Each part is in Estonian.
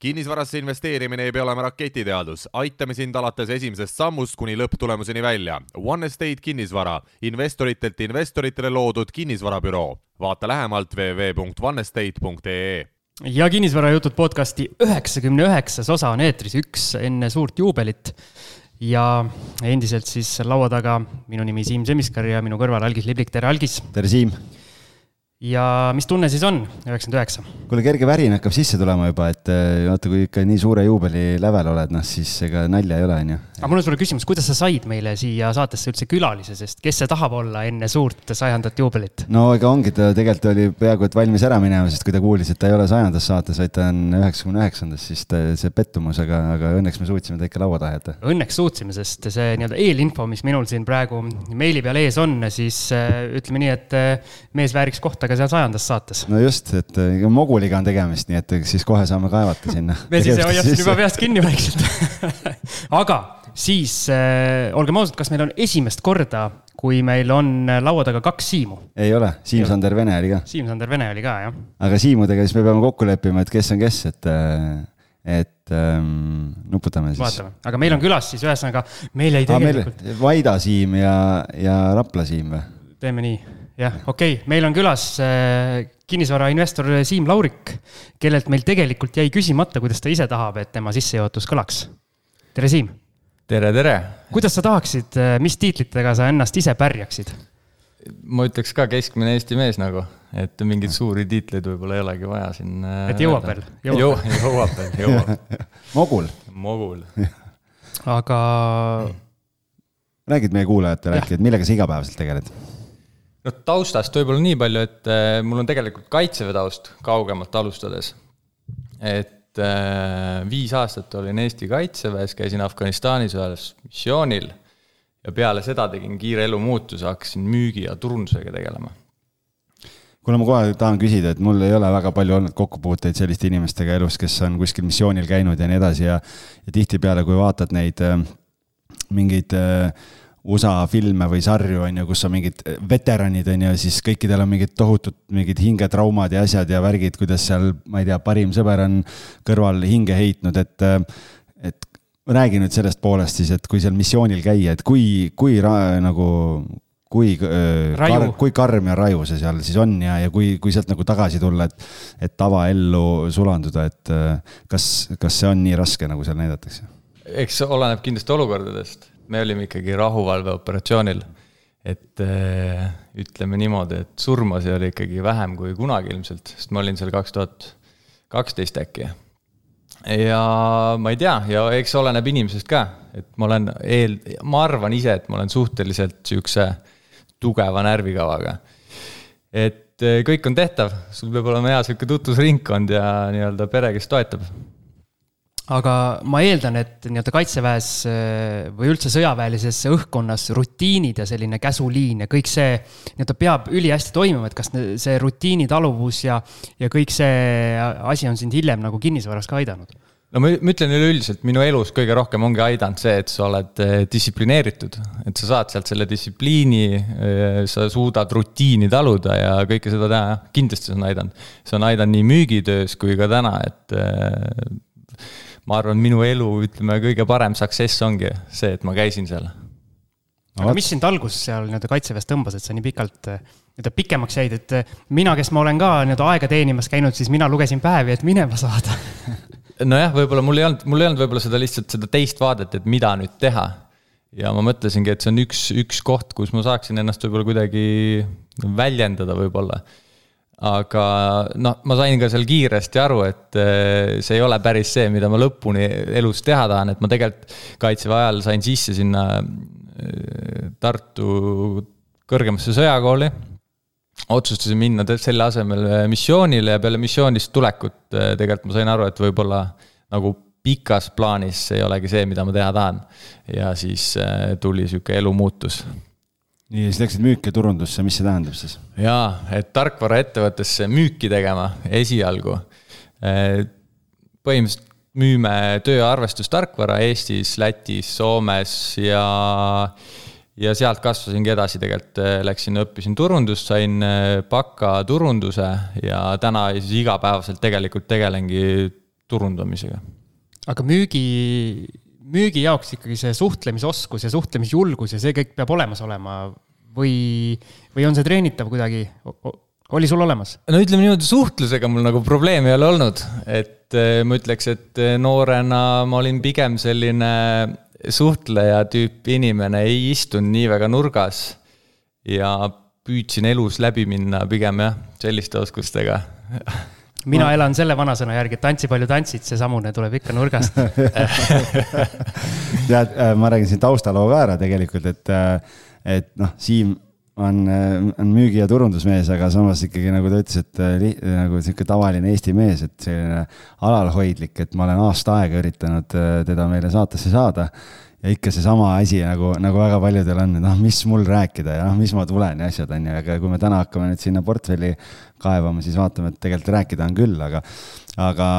kinnisvarasse investeerimine ei pea olema raketiteadus, aitame sind alates esimesest sammust kuni lõpptulemuseni välja. One Estate kinnisvara, investoritelt investoritele loodud kinnisvarabüroo. vaata lähemalt www.onestate.ee ja kinnisvarajutud podcasti üheksakümne üheksas osa on eetris, üks enne suurt juubelit. ja endiselt siis laua taga minu nimi Siim Semiskar ja minu kõrval Algis Liblik, tere Algis. tere, Siim ja mis tunne siis on, üheksakümmend üheksa? kuule, kerge värin hakkab sisse tulema juba, et äh, vaata, kui ikka nii suure juubeli lävel oled, noh siis ega nalja ei ole, on ju. Aga mul on sulle küsimus, kuidas sa said meile siia saatesse üldse külalise, sest kes see tahab olla enne suurt sajandat juubelit? no ega ongi, ta tegelikult oli peaaegu et valmis ära minema, sest kui ta kuulis, et ta ei ole sajandas saates, vaid ta on üheksakümne üheksandas, siis ta, see pettumus, aga, aga õnneks me suutsime ta ikka laua taha jätta. Õnneks suutsime, sest see nii-öelda eelinfo, mis minul siin praegu meili peal ees on, siis äh, ütleme nii, et äh, mees vääriks kohta ka seal sajandas saates no just, et äh, Moguliga on tegemist, nii et siis kohe saame kaevata sinna. me siis hoiab siin juba peast kinni vaikselt aga siis äh, olgem ausad, kas meil on esimest korda, kui meil on laua taga kaks Siimu? ei ole, Siim-Sander Vene oli ka. Siim-Sander Vene oli ka, jah. aga Siimudega siis me peame kokku leppima, et kes on kes, et äh, et ähm, nuputame siis. vaatame, aga meil on külas siis ühesõnaga, meil jäi tegelikult. Vaida Siim ja, ja Rapla Siim või? teeme nii jah, okei okay., meil on külas äh, kinnisvarainvestor Siim Laurik, kellelt meil tegelikult jäi küsimata, kuidas ta ise tahab, et tema sissejuhatus kõlaks. tere, Siim. Tere, tere. kuidas sa tahaksid, äh, mis tiitlitega sa ennast ise pärjaksid? ma ütleks ka keskmine Eesti mees nagu, et mingeid suuri tiitleid võib-olla ei olegi vaja siin. Äh, et jõuab veel? jõuab, jõuab veel, jõuab Mogul. Mogul. aga. räägid meie kuulajatele äkki, et millega sa igapäevaselt tegeled? no taustast võib-olla nii palju, et äh, mul on tegelikult kaitseväe taust kaugemalt alustades. et äh, viis aastat olin Eesti kaitseväes, käisin Afganistanis ühes missioonil ja peale seda tegin kiire elumuutuse, hakkasin müügi ja turundusega tegelema. Kuule, ma kohe tahan küsida, et mul ei ole väga palju olnud kokkupuuteid selliste inimestega elus, kes on kuskil missioonil käinud ja nii edasi ja ja tihtipeale, kui vaatad neid äh, mingeid äh, USA filme või sarju, on ju, kus on mingid veteranid, on ju, siis kõikidel on mingid tohutud mingid hingetraumad ja asjad ja värgid, kuidas seal, ma ei tea, parim sõber on kõrval hinge heitnud, et, et räägi nüüd sellest poolest siis, et kui seal missioonil käia, et kui, kui ra, nagu, kui kar, kui karm ja raju see seal siis on ja, ja kui, kui sealt nagu tagasi tulla, et, et tavaellu sulanduda, et kas, kas see on nii raske, nagu seal näidatakse? eks oleneb kindlasti olukordadest me olime ikkagi rahuvalveoperatsioonil. et äh, ütleme niimoodi, et surmasi oli ikkagi vähem kui kunagi ilmselt, sest ma olin seal kaks tuhat kaksteist äkki. ja ma ei tea, ja eks oleneb inimesest ka, et ma olen eel, ma arvan ise, et ma olen suhteliselt sihukese tugeva närvikavaga. et äh, kõik on tehtav, sul peab olema hea sihuke tutvusringkond ja nii-öelda pere, kes toetab aga ma eeldan, et nii-öelda kaitseväes äh, või üldse sõjaväelises õhkkonnas rutiinid ja selline käsuliin ja kõik see nii-öelda peab ülihästi toimima, et kas see rutiinitaluvus ja, ja kõik see asi on sind hiljem nagu kinnisvaras ka aidanud? no ma, ma ütlen üleüldiselt, minu elus kõige rohkem ongi aidanud see, et sa oled äh, distsiplineeritud, et sa saad sealt selle distsipliini, äh, sa suudad rutiini taluda ja kõike seda teha, kindlasti see on aidanud. see on aidanud nii müügitöös kui ka täna, et ma arvan, minu elu, ütleme, kõige parem success ongi see, et ma käisin seal. aga mis sind alguses seal nii-öelda kaitseväes tõmbas, et sa nii pikalt eh, nii-öelda pikemaks jäid, et eh, mina, kes ma olen ka nii-öelda aega teenimas käinud, siis mina lugesin päevi, et minema saada nojah, võib-olla mul ei olnud, mul ei olnud võib-olla seda lihtsalt seda teist vaadet, et mida nüüd teha. ja ma mõtlesingi, et see on üks, üks koht, kus ma saaksin ennast võib-olla kuidagi väljendada võib-olla aga noh, ma sain ka seal kiiresti aru, et eh, see ei ole päris see, mida ma lõpuni elus teha tahan, et ma tegelikult kaitseväe ajal sain sisse sinna eh, Tartu kõrgemasse sõjakooli. otsustasin minna selle asemel missioonile ja peale missioonist tulekut eh, tegelikult ma sain aru, et võib-olla nagu pikas plaanis ei olegi see, mida ma teha tahan. ja siis tuli sihuke elumuutus nii, siis läksid müüki ja turundusse, mis see tähendab siis? jaa, et tarkvaraettevõttesse müüki tegema esialgu. põhimõtteliselt müüme tööarvestustarkvara Eestis, Lätis, Soomes ja, ja sealt kasvasingi edasi tegelikult, läksin, õppisin turundust, sain baka turunduse ja täna siis igapäevaselt tegelikult tegelengi turundamisega. aga müügi, müügi jaoks ikkagi see suhtlemisoskus ja suhtlemisjulgus ja see kõik peab olemas olema või, või on see treenitav kuidagi? oli sul olemas? no ütleme niimoodi, suhtlusega mul nagu probleemi ei ole olnud, et eh, ma ütleks, et eh, noorena ma olin pigem selline suhtleja tüüpi inimene, ei istunud nii väga nurgas ja püüdsin elus läbi minna pigem jah, selliste oskustega mina ma... elan selle vanasõna järgi, et tantsi palju tantsid, seesamune tuleb ikka nurgast. Tead, äh, ma räägin siin taustaloo ka ära tegelikult, et, äh, et noh, Siim on, on müügi- ja turundusmees, aga samas ikkagi nagu ta ütles, et li, nagu sihuke tavaline Eesti mees, et selline alalhoidlik, et ma olen aasta aega üritanud teda meile saatesse saada ja ikka seesama asi nagu, nagu väga paljudel on, et noh, mis mul rääkida ja noh, mis ma tulen ja asjad on ju, aga kui me täna hakkame nüüd sinna portfelli kaevama, siis vaatame, et tegelikult rääkida on küll, aga, aga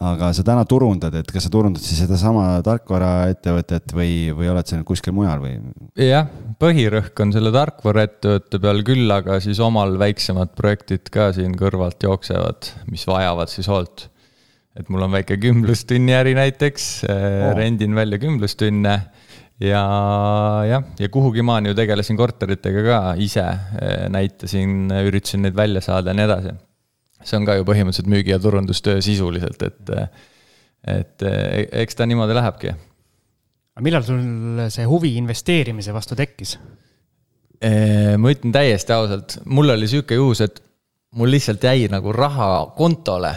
aga sa täna turundad, et kas sa turundad siis sedasama tarkvaraettevõtet või, või oled sa nüüd kuskil mujal või? jah, põhirõhk on selle tarkvaraettevõtte peal küll, aga siis omal väiksemad projektid ka siin kõrvalt jooksevad, mis vajavad siis hoolt. Et mul on väike kümblustünniäri näiteks oh., rendin välja kümblustünne ja jah, ja kuhugi maani ju tegelesin korteritega ka ise, näitasin, üritasin neid välja saada ja nii edasi see on ka ju põhimõtteliselt müügi- ja turundustöö sisuliselt, et, et eks ta niimoodi lähebki. aga millal sul see huvi investeerimise vastu tekkis? ma ütlen täiesti ausalt, mul oli sihuke juhus, et mul lihtsalt jäi nagu raha kontole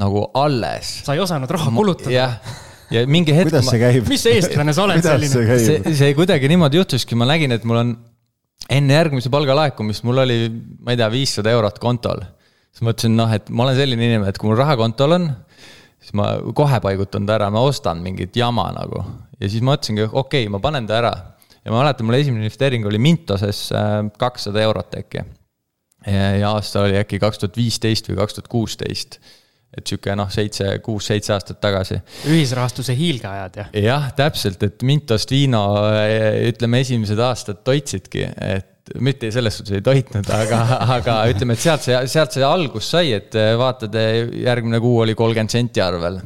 nagu alles. sa ei osanud raha kulutada? jah, ja mingi hetk. kuidas see käib? mis eestlane sa oled selline? see, see kuidagi niimoodi juhtuski, ma nägin, et mul on enne järgmise palga laekumist, mul oli, ma ei tea, viissada eurot kontol siis mõtlesin, noh, et ma olen selline inimene, et kui mul raha kontol on, siis ma kohe paigutan ta ära, ma ostan mingit jama nagu. ja siis mõtlesingi, okei okay,, ma panen ta ära. ja ma mäletan, mul esimene investeering oli Mintoses äh, kakssada eurot äkki. ja aasta oli äkki kaks tuhat viisteist või kaks tuhat kuusteist et sihuke noh, seitse, kuus-seitse aastat tagasi. ühisrahastuse hiilgeajad, jah? jah, täpselt, et Mintost Viino äh, ütleme, esimesed aastad toitsidki, et mitte selles suhtes ei toitnud, aga, aga ütleme, et sealt see, sealt see algus sai, et eh, vaatad, eh, järgmine kuu oli kolmkümmend senti arvel.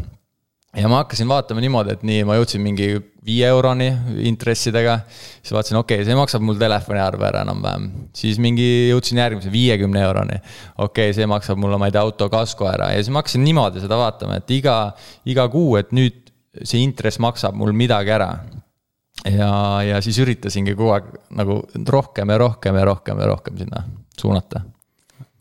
Ja ma hakkasin vaatama niimoodi, et nii, ma jõudsin mingi viie euroni intressidega. siis vaatasin, okei okay,, see maksab mul telefoniarve ära enam-vähem. siis mingi jõudsin järgmise viiekümne euroni. okei okay,, see maksab mulle, ma ei tea, autokasko ära ja siis ma hakkasin niimoodi seda vaatama, et iga, iga kuu, et nüüd see intress maksab mul midagi ära ja, ja siis üritasingi kogu aeg nagu rohkem ja rohkem ja rohkem ja rohkem sinna suunata.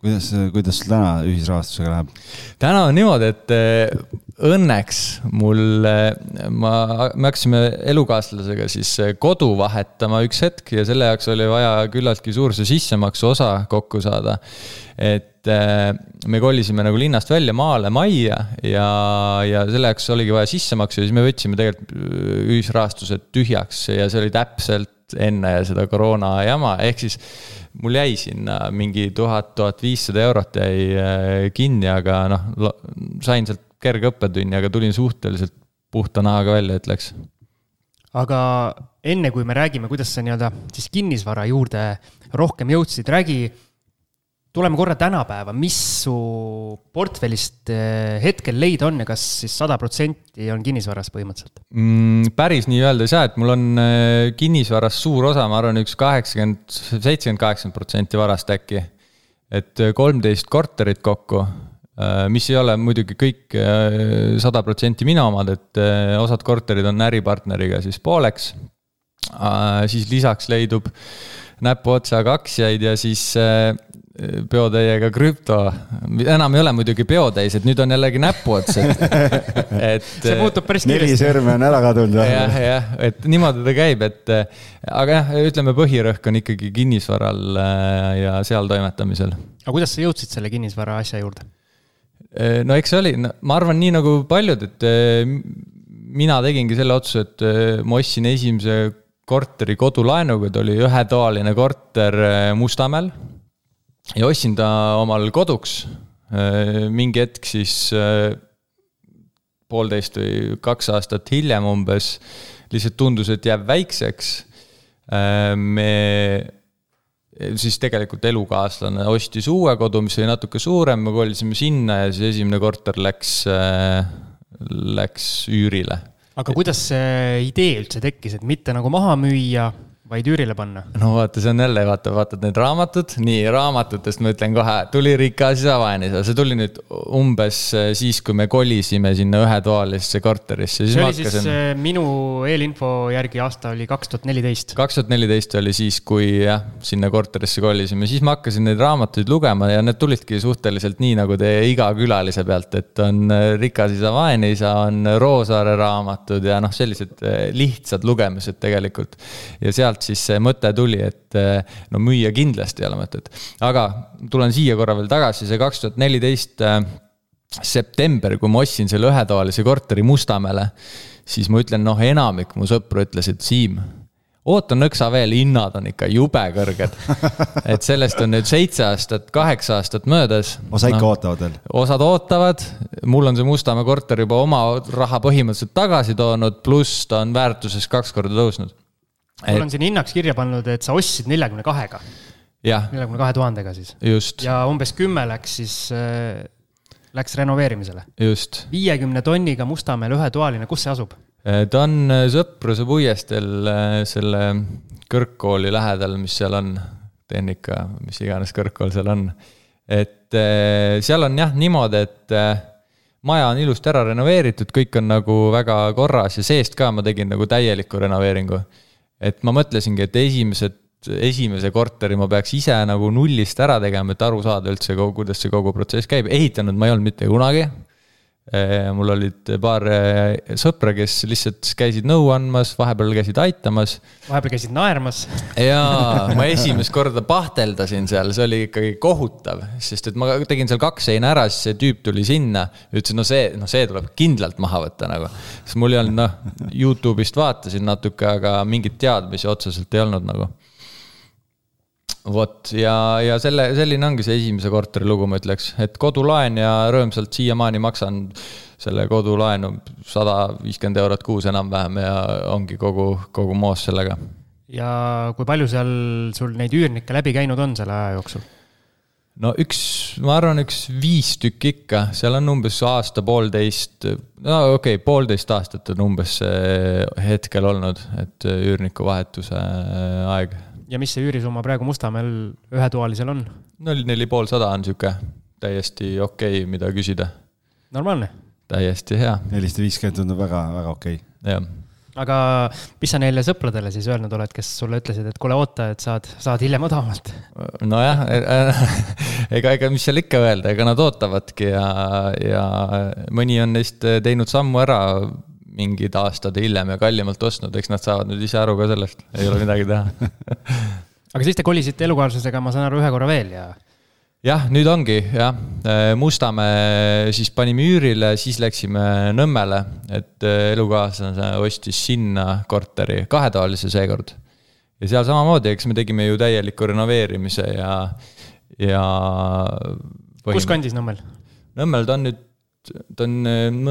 kuidas, kuidas sul täna ühisrahastusega läheb? täna on niimoodi, et õnneks mul, eh, ma, me hakkasime elukaaslasega siis eh, kodu vahetama üks hetk ja selle jaoks oli vaja küllaltki suur see sissemaksu osa kokku saada. et me kolisime nagu linnast välja maale majja ja, ja selle jaoks oligi vaja sissemaksu ja siis me võtsime tegelikult ühisrahastused tühjaks ja see oli täpselt enne seda koroona jama, ehk siis mul jäi sinna mingi tuhat, tuhat viissada eurot jäi kinni, aga noh, sain sealt kerge õppetunni, aga tulin suhteliselt puhta nahaga välja, ütleks. aga enne kui me räägime, kuidas sa nii-öelda siis kinnisvara juurde rohkem jõudsid, räägi tuleme korra tänapäeva, mis su portfellist eh, hetkel leida on ja kas siis sada protsenti on kinnisvaras põhimõtteliselt mm,? päris nii öelda ei saa, et mul on eh, kinnisvaras suur osa, ma arvan, üks kaheksakümmend, seitsekümmend, kaheksakümmend protsenti varast äkki. et eh, kolmteist korterit kokku, mis ei ole muidugi kõik sada protsenti minu omad, et osad korterid on äripartneriga siis pooleks. siis lisaks leidub näpuotsaga aktsiaid ja siis peotäiega krüpto, enam ei ole muidugi peotäis, et nüüd on jällegi näpuots, et, et. see muutub päris kiiresti. neli sõrme on ära kadunud. jah, jah, et niimoodi ta käib, et aga jah, ütleme, põhirõhk on ikkagi kinnisvaral äh, ja seal toimetamisel. aga kuidas sa jõudsid selle kinnisvara asja juurde? Äh, no eks see oli ma arvan, nii nagu paljud, et äh, mina tegingi selle otsuse, et ma ostsin esimese korteri kodulaenuga, ta oli ühetoaline korter Mustamäel ja ostsin ta omal koduks. Äh, mingi hetk siis äh, poolteist või kaks aastat hiljem umbes lihtsalt tundus, et jääb väikseks. Äh, me siis tegelikult elukaaslane ostis uue kodu, mis oli natuke suurem, me kolisime sinna ja siis esimene korter läks, läks üürile. aga kuidas see idee üldse tekkis, et mitte nagu maha müüa vaid üürile panna? no vaata, see on jälle, vaata, vaatad need raamatud, nii raamatutest ma ütlen kohe, tuli rikas isa, vaene isa, see tuli nüüd umbes äh, siis, kui me kolisime sinna ühetoalisesse korterisse. see oli hakkasin... siis äh, minu eelinfo järgi aasta oli kaks tuhat neliteist. kaks tuhat neliteist oli siis, kui jah, sinna korterisse kolisime, siis ma hakkasin neid raamatuid lugema ja need tulidki suhteliselt nii, nagu teie iga külalise pealt, et on äh, rikas isa, vaene isa, on Roosaare raamatud ja noh, sellised lihtsad lugemised tegelikult. ja sealt sealt siis see mõte tuli, et eh, no müüa kindlasti ei ole mõtet. aga tulen siia korra veel tagasi, see kaks tuhat neliteist eh, september, kui ma ostsin selle ühetoalise korteri Mustamäele, siis ma ütlen, noh, enamik mu sõpru ütlesid, Siim oota nõksa veel, hinnad on ikka jube kõrged. et sellest on nüüd seitse aastat, kaheksa aastat möödas. osa ikka no, ootavad veel? osad ootavad, mul on see Mustamäe korter juba oma raha põhimõtteliselt tagasi toonud, pluss ta on väärtuses kaks korda tõusnud mul on siin hinnaks kirja pannud, et sa ostsid neljakümne kahega. neljakümne kahe tuhandega siis. ja umbes kümme läks siis äh,, läks renoveerimisele. viiekümne tonniga Mustamäel ühetoaline, kus see asub? Äh, ta on äh, Sõpruse puiesteel äh, selle kõrgkooli lähedal, mis seal on, tehnika, mis iganes kõrgkool seal on. et seal on jah niimoodi, et maja on ilusti ära renoveeritud, kõik on nagu väga korras ja seest ka ma tegin nagu täieliku renoveeringu et ma mõtlesingi, et esimesed, esimese korteri ma peaks ise nagu nullist ära tegema, et aru saada üldse, kuidas see kogu protsess käib, ehitanud ma ei olnud mitte kunagi mul olid paar eh, sõpra, kes lihtsalt käisid nõu andmas, vahepeal käisid aitamas. vahepeal käisid naermas. jaa, ma esimest korda pahteldasin seal, see oli ikkagi kohutav, sest et ma tegin seal kaks seina ära, siis see tüüp tuli sinna. ütles, no see, noh, see tuleb kindlalt maha võtta nagu. sest mul ei olnud, noh, Youtube'ist vaatasin natuke, aga mingit teadmisi otseselt ei olnud nagu vot ja, ja selle, selline ongi see esimese korteri lugu, ma ütleks, et kodulaen ja rõõmsalt siiamaani maksan selle kodulaenu sada viiskümmend eurot kuus enam-vähem ja ongi kogu, kogu moos sellega. ja kui palju seal sul neid üürnikke läbi käinud on selle aja jooksul? no üks, ma arvan, üks viis tükki ikka, seal on umbes aasta-poolteist, no okei okay,, poolteist aastat on umbes hetkel olnud, et üürniku vahetuse aeg ja mis see üürisumma praegu Mustamäel ühetoalisel on? null neli pool sada on sihuke täiesti okei okay,, mida küsida. normaalne. täiesti hea. nelisada viiskümmend tundub väga, väga okei okay.. jah aga mis sa neile sõpradele siis öelnud oled, kes sulle ütlesid, et kuule, oota, et saad, saad hiljem odavamalt? nojah, ega, ega mis seal ikka öelda, ega nad ootavadki ja, ja mõni on neist teinud sammu ära mingid aastad hiljem ja kallimalt ostnud, eks nad saavad nüüd ise aru ka sellest, ei ole midagi teha aga siis te kolisite elukaaslasega, ma saan aru, ühe korra veel ja? jah, nüüd ongi jah, Mustamäe siis panime üürile, siis läksime Nõmmele, et elukaaslane ostis sinna korteri, kahetoalise seekord. ja seal samamoodi, eks me tegime ju täieliku renoveerimise ja, ja. kus kandis Nõmmel? Nõmmel ta on nüüd ta on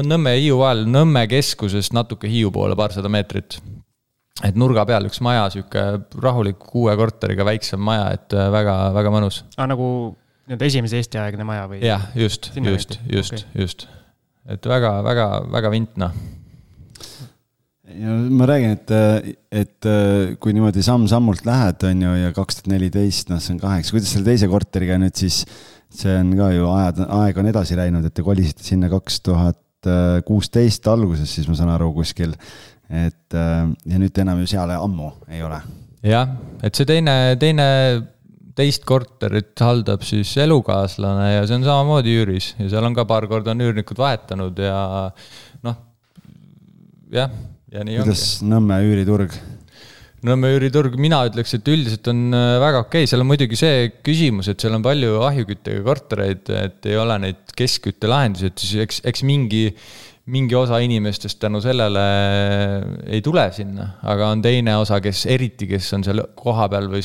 Nõmme Hiiu vahel, Nõmme keskusest natuke Hiiu poole, paarsada meetrit. et nurga peal üks maja, sihuke rahulik kuue korteriga väiksem maja, et äh, väga, väga mõnus. aa, ah, nagu nii-öelda esimese Eesti-aegne maja või? jah, just, just, just okay., just. et väga, väga, väga vint, noh ja ma räägin, et, et kui niimoodi samm-sammult lähed, on ju, ja kaks tuhat neliteist, noh, see on kaheksa, kuidas selle teise korteriga nüüd siis see on ka ju ajad, aeg on edasi läinud, et te kolisite sinna kaks tuhat kuusteist alguses, siis ma saan aru kuskil. et ja nüüd te enam ju seal ammu ei ole. jah, et see teine, teine, teist korterit haldab siis elukaaslane ja see on samamoodi üüris ja seal on ka paar korda on üürnikud vahetanud ja noh, jah, ja nii kuidas ongi. kuidas Nõmme üüriturg? Nõmme üüriturg, mina ütleks, et üldiselt on äh, väga okei okay., seal on muidugi see küsimus, et seal on palju ahjuküttega kortereid, et ei ole neid keskküttelahendusi, et siis eks, eks mingi, mingi osa inimestest tänu sellele ei tule sinna, aga on teine osa, kes eriti, kes on seal kohapeal või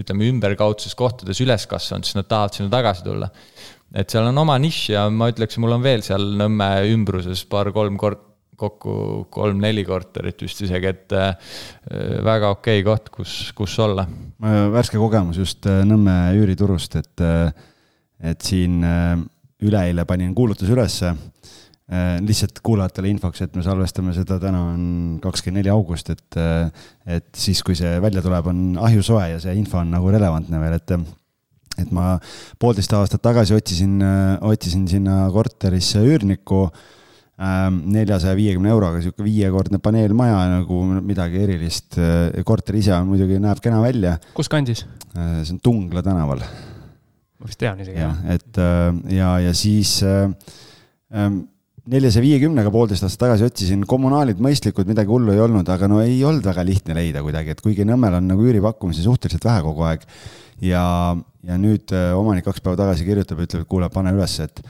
ütleme, ümberkaudses kohtades üles kasvanud, siis nad tahavad sinna tagasi tulla. et seal on oma nišš ja ma ütleks, mul on veel seal Nõmme ümbruses paar-kolm kort-, kokku kolm-neli korterit vist isegi, et väga okei okay koht, kus, kus olla. värske kogemus just Nõmme üüriturust, et, et siin üleeile panin kuulutuse ülesse Äh, lihtsalt kuulajatele infoks, et me salvestame seda, täna on kakskümmend neli august, et, äh, et siis, kui see välja tuleb, on ahju soe ja see info on nagu relevantne veel, et et ma poolteist aastat tagasi otsisin, otsisin sinna korterisse üürnikku ähm, neljasaja viiekümne euroga, sihuke viiekordne paneelmaja nagu midagi erilist. korter ise on muidugi, näeb kena välja. kus kandis? Äh, see on Tungla tänaval. ma vist tean isegi. jah, et ja, ja siis ähm, neljasaja viiekümnega poolteist aastat tagasi otsisin, kommunaalid mõistlikud, midagi hullu ei olnud, aga no ei olnud väga lihtne leida kuidagi, et kuigi Nõmmel on nagu üüripakkumisi suhteliselt vähe kogu aeg. ja, ja nüüd omanik kaks päeva tagasi kirjutab, ütleb, et kuule, pane üles, et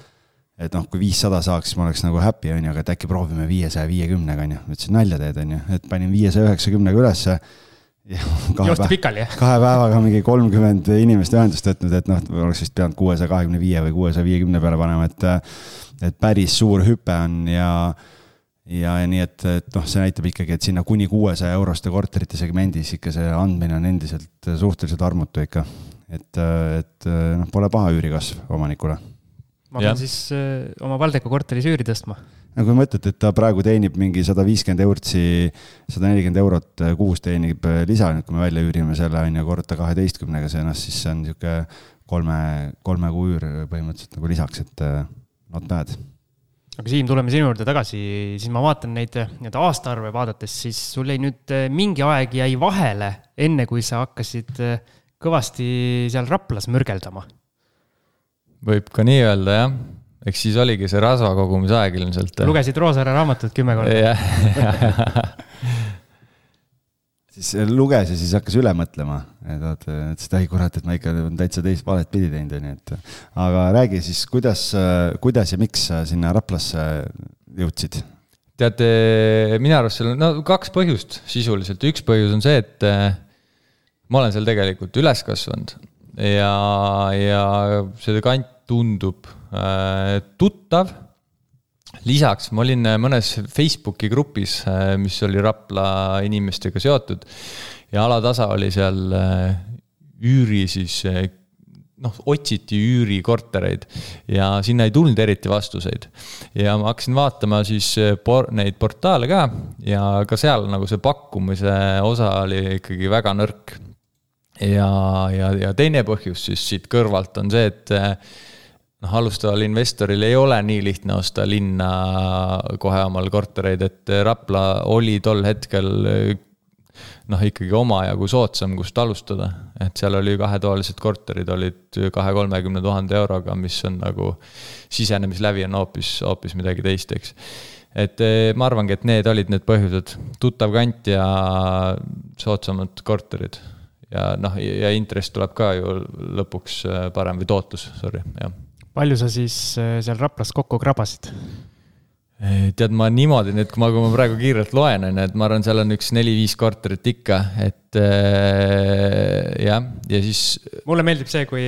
et noh, kui viissada saaks, siis ma oleks nagu happy, on ju, aga et äkki proovime viiesaja viiekümnega, on ju. ma ütlesin, nalja teed, on ju, et panin viiesaja üheksakümnega ülesse joosti pikali, kahe päevaga mingi kolmkümmend inimest ühendust võtnud, et noh, oleks vist pidanud kuuesaja kahekümne viie või kuuesaja viiekümne peale panema, et et päris suur hüpe on ja, ja nii, et, et noh, see näitab ikkagi, et sinna kuni kuuesaja euroste korterite segmendis ikka see andmine on endiselt suhteliselt armutu ikka. et, et noh, pole paha üürikasv omanikule. Ma pean siis äh, oma Valdeku korteris üüri tõstma no kui mõtled, et ta praegu teenib mingi sada viiskümmend eurtsi, sada nelikümmend eurot kuus teenib lisa, nüüd kui me välja üürime selle on ju korda kaheteistkümnega, see noh, siis see on niisugune kolme, kolme kuu üür põhimõtteliselt nagu lisaks, et not bad. aga Siim, tuleme sinu juurde tagasi, siis ma vaatan neid nii-öelda aastaarve vaadates, siis sul jäi nüüd eh, mingi aeg jäi vahele, enne kui sa hakkasid eh, kõvasti seal Raplas mürgeldama. Võib ka nii öelda, jah eks siis oligi see rasva kogumise aeg ilmselt. lugesid Roosaare raamatut kümme korda? jah siis luges ja siis hakkas üle mõtlema, et vaata, ütles, et ei kurat, et ma ikka täitsa teist valet pidi teinud, onju, et. aga räägi siis, kuidas, kuidas ja miks sa sinna Raplasse jõudsid? tead, minu arust seal on, no kaks põhjust sisuliselt, üks põhjus on see, et eh, ma olen seal tegelikult üles kasvanud ja, ja see kant tundub äh, tuttav lisaks ma olin äh, mõnes Facebooki grupis, äh, mis oli Rapla inimestega seotud ja alatasa oli seal äh, üüri siis noh, otsiti üürikortereid ja sinna ei tulnud eriti vastuseid. ja ma hakkasin vaatama siis por-, neid portaale ka ja ka seal nagu see pakkumise osa oli ikkagi väga nõrk. Ja, ja, ja teine põhjus siis siit kõrvalt on see, et noh, alustaval investoril ei ole nii lihtne osta linna kohe omal kortereid, et Rapla oli tol hetkel noh, ikkagi omajagu soodsam, kust alustada. et seal oli kahetoalised korterid olid kahe-kolmekümne tuhande euroga, mis on nagu, sisenemislävi on hoopis, hoopis midagi teist, eks. et eh, ma arvangi, et need olid need põhjused, tuttav kant ja soodsamad korterid. Ja noh, ja intress tuleb ka ju lõpuks eh, parem või tootlus, sorry, jah palju sa siis äh, seal Raplas kokku krabasid? tead, ma niimoodi nüüd, kui ma, kui ma praegu kiirelt loen, on ju, et ma arvan, seal on üks neli-viis korterit ikka, et äh, jah, ja siis. mulle meeldib see, kui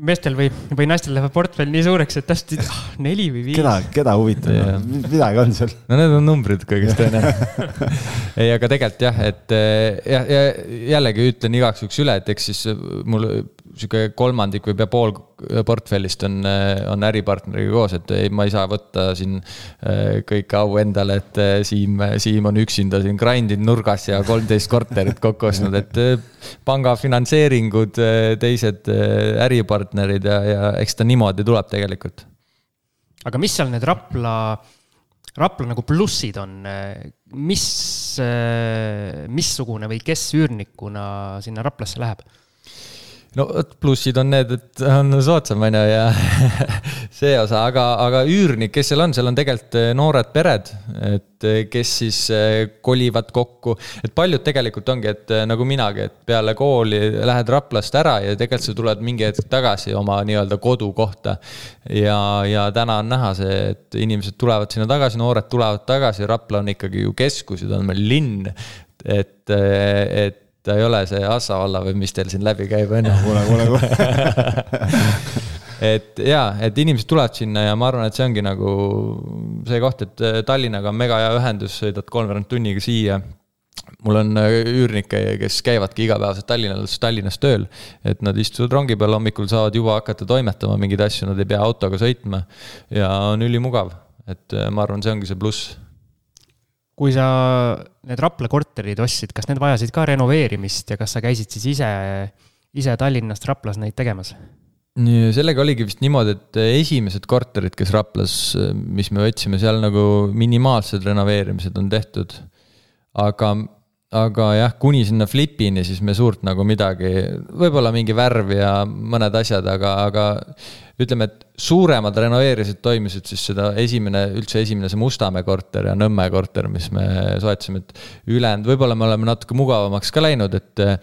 meestel või, või naistel läheb portfell nii suureks, et täpselt ah, neli või viis. keda, keda huvitab, midagi on seal. no need on numbrid kõigest tõenäoliselt ei, aga tegelikult jah, et jah, ja jällegi ütlen igaks juhuks üle, et eks siis mul sihuke kolmandik või pea pool portfellist on, on äripartneriga koos, et ei, ma ei saa võtta siin äh, kõike au endale, et äh, Siim, Siim on üksinda siin grind inud nurgas ja kolmteist korterit kokku ostnud, et äh, panga finantseeringud, teised äripartnerid ja, ja eks ta niimoodi tuleb tegelikult. aga mis seal need Rapla, Rapla nagu plussid on, mis, missugune või kes üürnikuna sinna Raplasse läheb? No vot, plussid on need, et on soodsam, on ju, ja see osa, aga, aga üürnik, kes seal on, seal on tegelikult eh, noored pered, et eh, kes siis eh, kolivad kokku. et paljud tegelikult ongi, et nagu minagi, et peale kooli lähed Raplast ära ja tegelikult sa tuled mingi hetk tagasi oma nii-öelda kodukohta. ja, ja täna on näha see, et inimesed tulevad sinna tagasi, noored tulevad tagasi, Rapla on ikkagi ju keskus ja ta on meil linn. et, et ta ei ole see Assa valla või mis teil siin läbi käib, on ju. kuule, kuule, kuule. et jaa, et inimesed tulevad sinna ja ma arvan, et see ongi nagu see koht, et Tallinnaga on mega hea ühendus, sõidad kolmveerand tunniga siia mul on äh, üürnikke, kes käivadki igapäevaselt Tallinnas, Tallinnas tööl. et nad istuvad rongi peal, hommikul saavad juba hakata toimetama mingeid asju, nad ei pea autoga sõitma. ja on ülimugav, et äh, ma arvan, see ongi see pluss. Kui sa need Rapla korterid ostsid, kas need vajasid ka renoveerimist ja kas sa käisid siis ise, ise Tallinnast Raplas neid tegemas? sellega oligi vist niimoodi, et esimesed korterid, kes Raplas, mis me võtsime, seal nagu minimaalsed renoveerimised on tehtud. aga aga jah, kuni sinna flipini, siis me suurt nagu midagi, võib-olla mingi värv ja mõned asjad, aga, aga ütleme, et suuremad renoveerimised toimusid siis seda esimene, üldse esimene see Mustamäe korter ja Nõmme korter, mis me soetasime, et ülejäänud, võib-olla me oleme natuke mugavamaks ka läinud, et eh,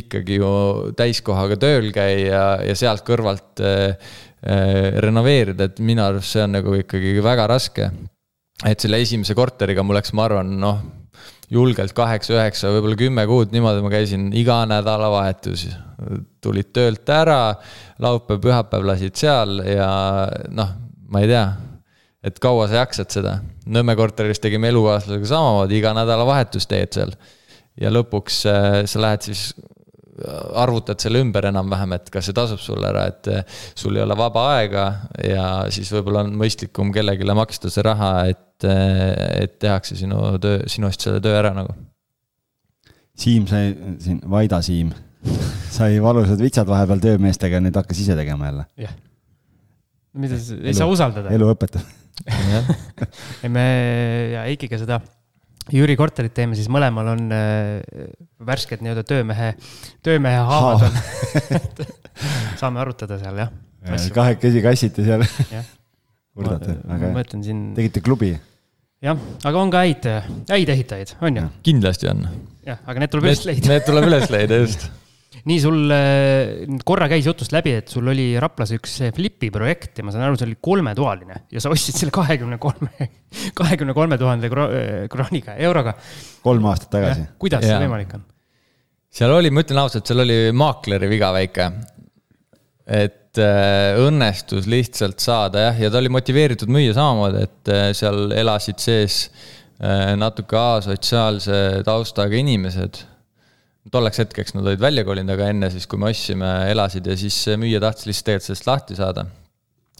ikkagi ju täiskohaga tööl käia ja sealt kõrvalt eh, eh, renoveerida, et minu arust see on nagu ikkagi väga raske. et selle esimese korteriga mul läks, ma arvan, noh julgelt kaheksa, üheksa, võib-olla kümme kuud niimoodi ma käisin iga nädalavahetus. tulid töölt ära, laupäev, pühapäev lasid seal ja noh, ma ei tea, et kaua sa jaksad seda. Nõmme korteris tegime elukaaslasega samamoodi, iga nädalavahetus teed seal. ja lõpuks äh, sa lähed siis arvutad selle ümber enam-vähem, et kas see tasub sulle ära, et äh, sul ei ole vaba aega ja siis võib-olla on mõistlikum kellelegi maksta see raha, et et, et tehakse sinu töö, sinu eest selle töö ära nagu. Siim sai, siin Vaida Siim sai valusad vitsad vahepeal töömeestega, nüüd hakkas ise tegema jälle. jah. mida sa, ei saa usaldada. elu õpetab ei, me ja Eikiga seda Jüri korterit teeme, siis mõlemal on äh, värsked nii-öelda töömehe, töömehe haavad on saame arutada seal jah. kahekesi kassiti seal kurdate, väga hea. siin. tegite klubi? jah, aga on ka häid, häid ehitajaid, on ju? kindlasti on. jah, aga need tuleb üles leida. Need tuleb üles leida, just nii sul äh, korra käis jutust läbi, et sul oli Raplas üks Flipi projekt ja ma saan aru, see oli kolmetoaline ja sa ostsid selle kahekümne kolme, kahekümne kolme tuhande krooniga, euroga. kolm aastat tagasi. kuidas ja. see võimalik on? seal oli, ma ütlen ausalt, seal oli maakleri viga väike. et äh, õnnestus lihtsalt saada jah, ja ta oli motiveeritud müüa samamoodi, et äh, seal elasid sees äh, natuke asotsiaalse taustaga inimesed. Tolleks hetkeks nad olid välja kolinud, aga enne siis, kui me ostsime, elasid ja siis müüja tahtis lihtsalt tegelikult sellest lahti saada.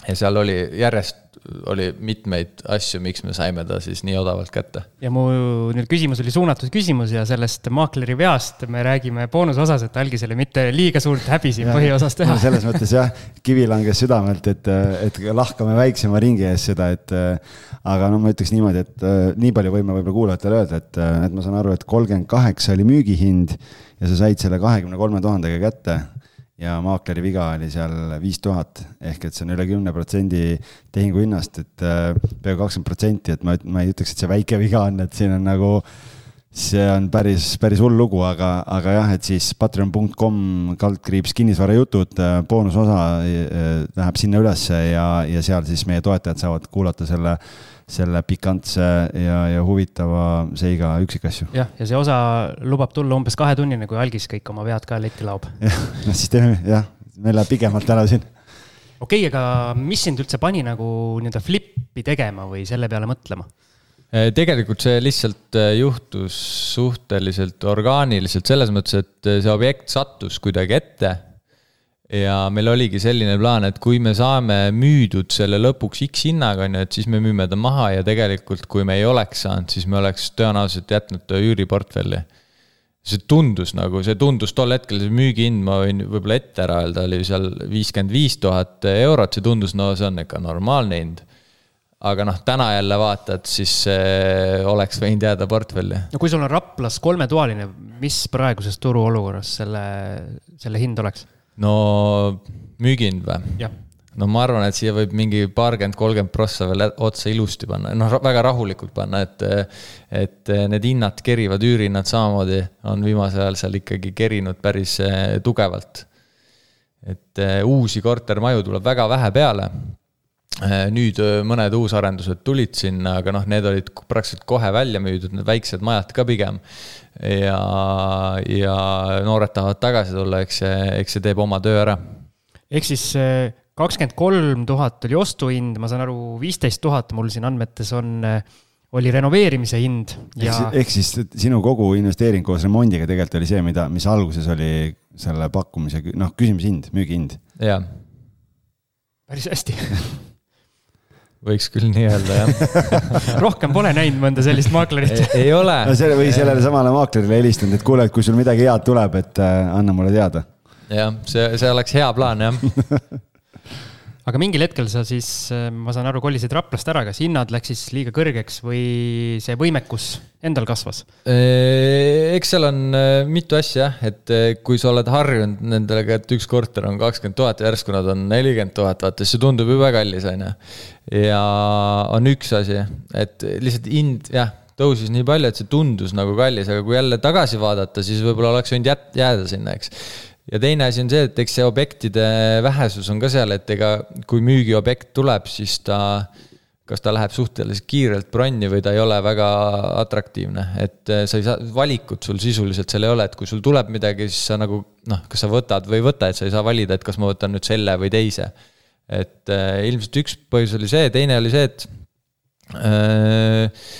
Ja seal oli järjest oli mitmeid asju, miks me saime ta siis nii odavalt kätte. ja mu nüüd küsimus oli suunatud küsimus ja sellest maakleri veast me räägime boonusosas, et algisele mitte liiga suurt häbi siin põhiosas teha. selles mõttes jah, kivi langes südamelt, et, et lahkame väiksema ringi ees seda, et aga no ma ütleks niimoodi, et nii palju võime võib-olla kuulajatele öelda, et, et ma saan aru, et kolmkümmend kaheksa oli müügihind ja sa said selle kahekümne kolme tuhandega kätte ja maakleri viga oli seal viis tuhat, ehk et see on üle kümne protsendi tehingu hinnast, et äh, peaaegu kakskümmend protsenti, et ma, ma ei ütleks, et see väike viga on, et siin on nagu, see on päris, päris hull lugu, aga, aga jah, et siis patreon.com kaldkriips kinnisvarajutud, äh, boonusosa äh, läheb sinna ülesse ja, ja seal siis meie toetajad saavad kuulata selle selle pikantse ja, ja huvitava seiga üksikasju. jah, ja see osa lubab tulla umbes kahetunnine, kui algis kõik oma vead ka letti laob. jah, no siis teeme, jah, meil läheb pigemalt ära siin. okei okay,, aga mis sind üldse pani nagu nii-öelda flippi tegema või selle peale mõtlema? Eh, tegelikult see lihtsalt eh, juhtus suhteliselt orgaaniliselt selles mõttes, et eh, see objekt sattus kuidagi ette ja meil oligi selline plaan, et kui me saame müüdud selle lõpuks X hinnaga, on ju, et siis me müüme ta maha ja tegelikult, kui me ei oleks saanud, siis me oleks tõenäoliselt jätnud ta üüriportfelli. see tundus nagu, see tundus tol hetkel, see müügihind, ma võin võib-olla ette ära öelda, oli seal viiskümmend viis tuhat eurot, see tundus, no see on ikka normaalne hind aga noh, täna jälle vaatad, siis oleks võinud jääda portfelli. no kui sul on Raplas kolmetoaline, mis praeguses turuolukorras selle, selle hind oleks? No müügihind või? no ma arvan, et siia võib mingi paarkümmend, kolmkümmend prossa veel otsa ilusti panna, noh, väga rahulikult panna, et. et need hinnad kerivad, üürihinnad samamoodi on viimasel ajal seal ikkagi kerinud päris eh, tugevalt. et eh, uusi kortermaju tuleb väga vähe peale. Eh, nüüd mõned uusarendused tulid sinna, aga noh, need olid praktiliselt kohe välja müüdud, need väiksed majad ka pigem ja, ja noored tahavad tagasi tulla, eks see, eks see teeb oma töö ära. ehk siis eh, kakskümmend kolm tuhat oli ostuhind, ma saan aru, viisteist tuhat mul siin andmetes on, oli renoveerimise hind ja. ehk siis sinu kogu investeering koos remondiga tegelikult oli see, mida, mis alguses oli selle pakkumise, noh, küsimishind, müügihind. jah. päris hästi võiks küll nii öelda, jah rohkem pole näinud mõnda sellist maaklerit ei ole. no selle või sellele samale maaklerile helistanud, et kuule, et kui sul midagi head tuleb, et äh, anna mulle teada. jah, see, see oleks hea plaan, jah aga mingil hetkel sa siis, äh, ma saan aru, kolisid Raplast ära, kas hinnad läksid siis liiga kõrgeks või see võimekus endal kasvas? Äh, eks seal on äh, mitu asja jah, et kui sa oled harjunud nendega, et üks korter on kakskümmend tuhat järsku nad on nelikümmend tuhat, vaata see tundub jube kallis, on ju. ja on üks asi, et lihtsalt hind, jah tõusis nii palju, et see tundus nagu kallis, aga kui jälle tagasi vaadata, siis võib-olla oleks võinud jät-, jääda sinna, eks ja teine asi on see, et eks see objektide vähesus on ka seal, et ega kui müügiobjekt tuleb, siis ta, kas ta läheb suhteliselt kiirelt bronni või ta ei ole väga atraktiivne, et eh, sa ei saa, valikut sul sisuliselt seal ei ole, et kui sul tuleb midagi, siis sa nagu noh, kas sa võtad või ei võta, et sa ei saa valida, et kas ma võtan nüüd selle või teise. et äh, ilmselt üks põhjus oli see, teine oli see, et äh,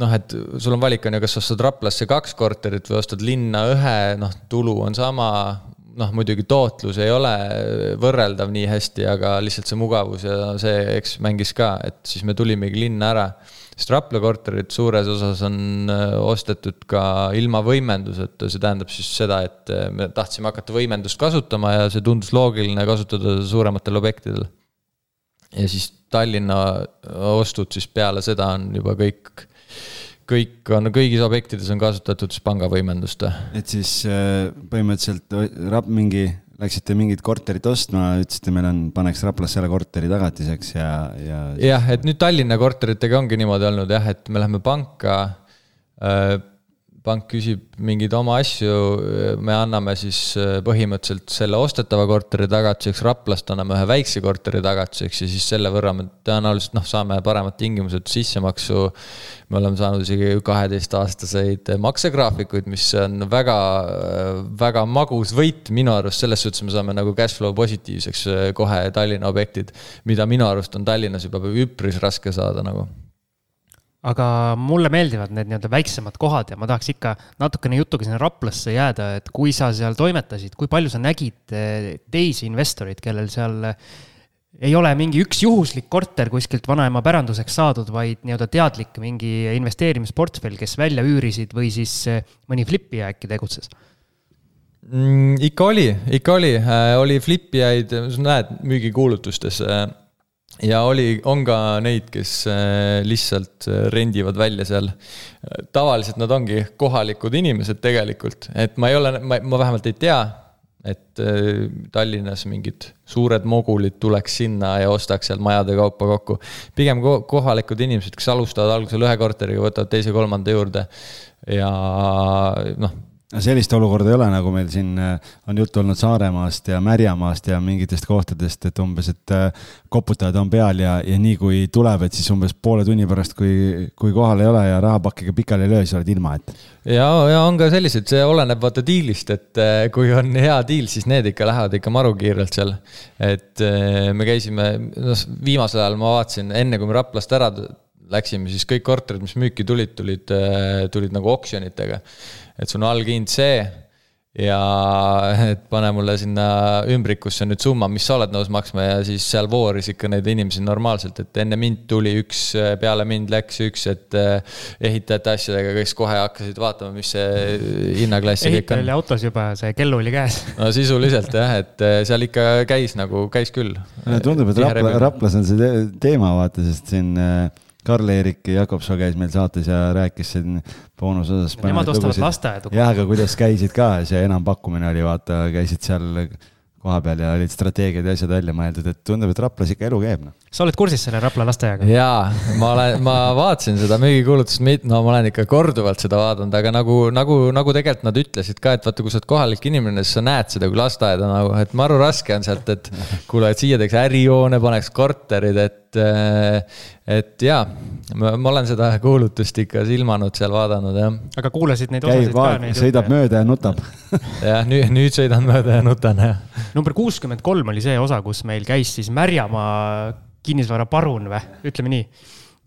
noh, et sul on valik, on ju, kas ostad Raplasse kaks korterit või ostad linna ühe, noh, tulu on sama, noh, muidugi tootlus ei ole võrreldav nii hästi, aga lihtsalt see mugavus ja see, eks mängis ka, et siis me tulimegi linna ära. sest Rapla korterid suures osas on äh, ostetud ka ilma võimenduseta, see tähendab siis seda, et äh, me tahtsime hakata võimendust kasutama ja see tundus loogiline kasutada suurematel objektidel. ja siis Tallinna ostud siis peale seda on juba kõik kõik on, kõigis objektides on kasutatud siis pangavõimendust. et siis äh, põhimõtteliselt mingi, läksite mingit korterit ostma, ütlesite, meil on, paneks Raplasse selle korteri tagatiseks ja, ja. jah, et nüüd Tallinna korteritega ongi niimoodi olnud jah, et me läheme panka äh, pank küsib mingeid oma asju, me anname siis äh, põhimõtteliselt selle ostetava korteri tagatiseks, Raplast anname ühe väikse korteri tagatiseks ja siis selle võrra me tõenäoliselt noh, saame paremad tingimused sissemaksu. me oleme saanud isegi kaheteistaastaseid maksegraafikuid, mis on väga, väga magus võit minu arust, selles suhtes me saame nagu cash flow positiivseks äh, kohe Tallinna objektid, mida minu arust on Tallinnas juba üpris raske saada nagu aga mulle meeldivad need nii-öelda väiksemad kohad ja ma tahaks ikka natukene jutuga sinna Raplasse jääda, et kui sa seal toimetasid, kui palju sa nägid eh, teisi investoreid, kellel seal eh, ei ole mingi üks juhuslik korter kuskilt vanaema päranduseks saadud, vaid nii-öelda teadlik mingi investeerimisportfell, kes välja üürisid või siis eh, mõni flipija äkki tegutses mm,? ikka oli, ikka oli, oli flipijaid, sa näed müügikuulutustes ja oli, on ka neid, kes äh, lihtsalt äh, rendivad välja seal. tavaliselt nad ongi kohalikud inimesed tegelikult, et ma ei ole, ma, ma vähemalt ei tea, et äh, Tallinnas mingid suured mogulid tuleks sinna ja ostaks sealt majade kaupa kokku. pigem kohalikud inimesed, kes alustavad algusel ühe korteriga, võtavad teise-kolmanda juurde ja noh no sellist olukorda ei ole, nagu meil siin äh, on juttu olnud Saaremaast ja Märjamaast ja mingitest kohtadest, et umbes, et äh, koputajad on peal ja, ja nii kui tuleb, et siis umbes poole tunni pärast, kui, kui kohal ei ole ja rahapakiga pikali ei löö, siis oled ilma, et. ja, ja on ka selliseid, see oleneb vaata diilist, et äh, kui on hea diil, siis need ikka lähevad ikka marukiirelt seal. et me käisime, noh, viimasel ajal ma vaatasin, enne kui me Raplast ära läksime, siis kõik korterid, mis müüki tulid, tulid, tulid nagu oksjonitega et sul on allhind see ja et pane mulle sinna ümbrikusse nüüd summa, mis sa oled nõus maksma ja siis seal vooris ikka neid inimesi normaalselt, et enne mind tuli üks, peale mind läks üks, et eh, ehitajate asjadega, kes kohe hakkasid vaatama, mis see hinnaklass kõik on. ehitajal oli autos juba, see kell oli käes. no sisuliselt jah, et eh, seal ikka käis nagu, käis küll. tundub, et Rapla, Raplas on see teema, vaata, sest siin äh, Karl-Erik Jakobsoo käis meil saates ja rääkis siin boonusosas. Nemad ostavad lasteaedu. jah, aga kuidas käisid ka, see enampakkumine oli, vaata, käisid seal kohapeal ja olid strateegiad ja asjad välja mõeldud, et tundub, et Raplas ikka elu käib, noh. Sa oled kursis selle Rapla lasteaiaga? jaa, ma olen, ma vaatasin seda müügikuulutust, no ma olen ikka korduvalt seda vaadanud, aga nagu, nagu, nagu tegelikult nad ütlesid ka, et vaata, kui sa oled kohalik inimene, siis sa näed seda kui lasteaeda nagu, et maru raske on sealt, et kuule, et siia teeks ärijoone, paneks korterid, et et jaa, ma, olen seda kuulutust ikka silmanud seal vaadanud jah. aga kuulasid neid käib, sõidab jutte? mööda ja nutab jah, nüüd, nüüd sõidan mööda ja nutan jah. number kuuskümmend kolm oli see osa, kus meil käis siis Märjamaa kinnisvaraparun või, ütleme nii.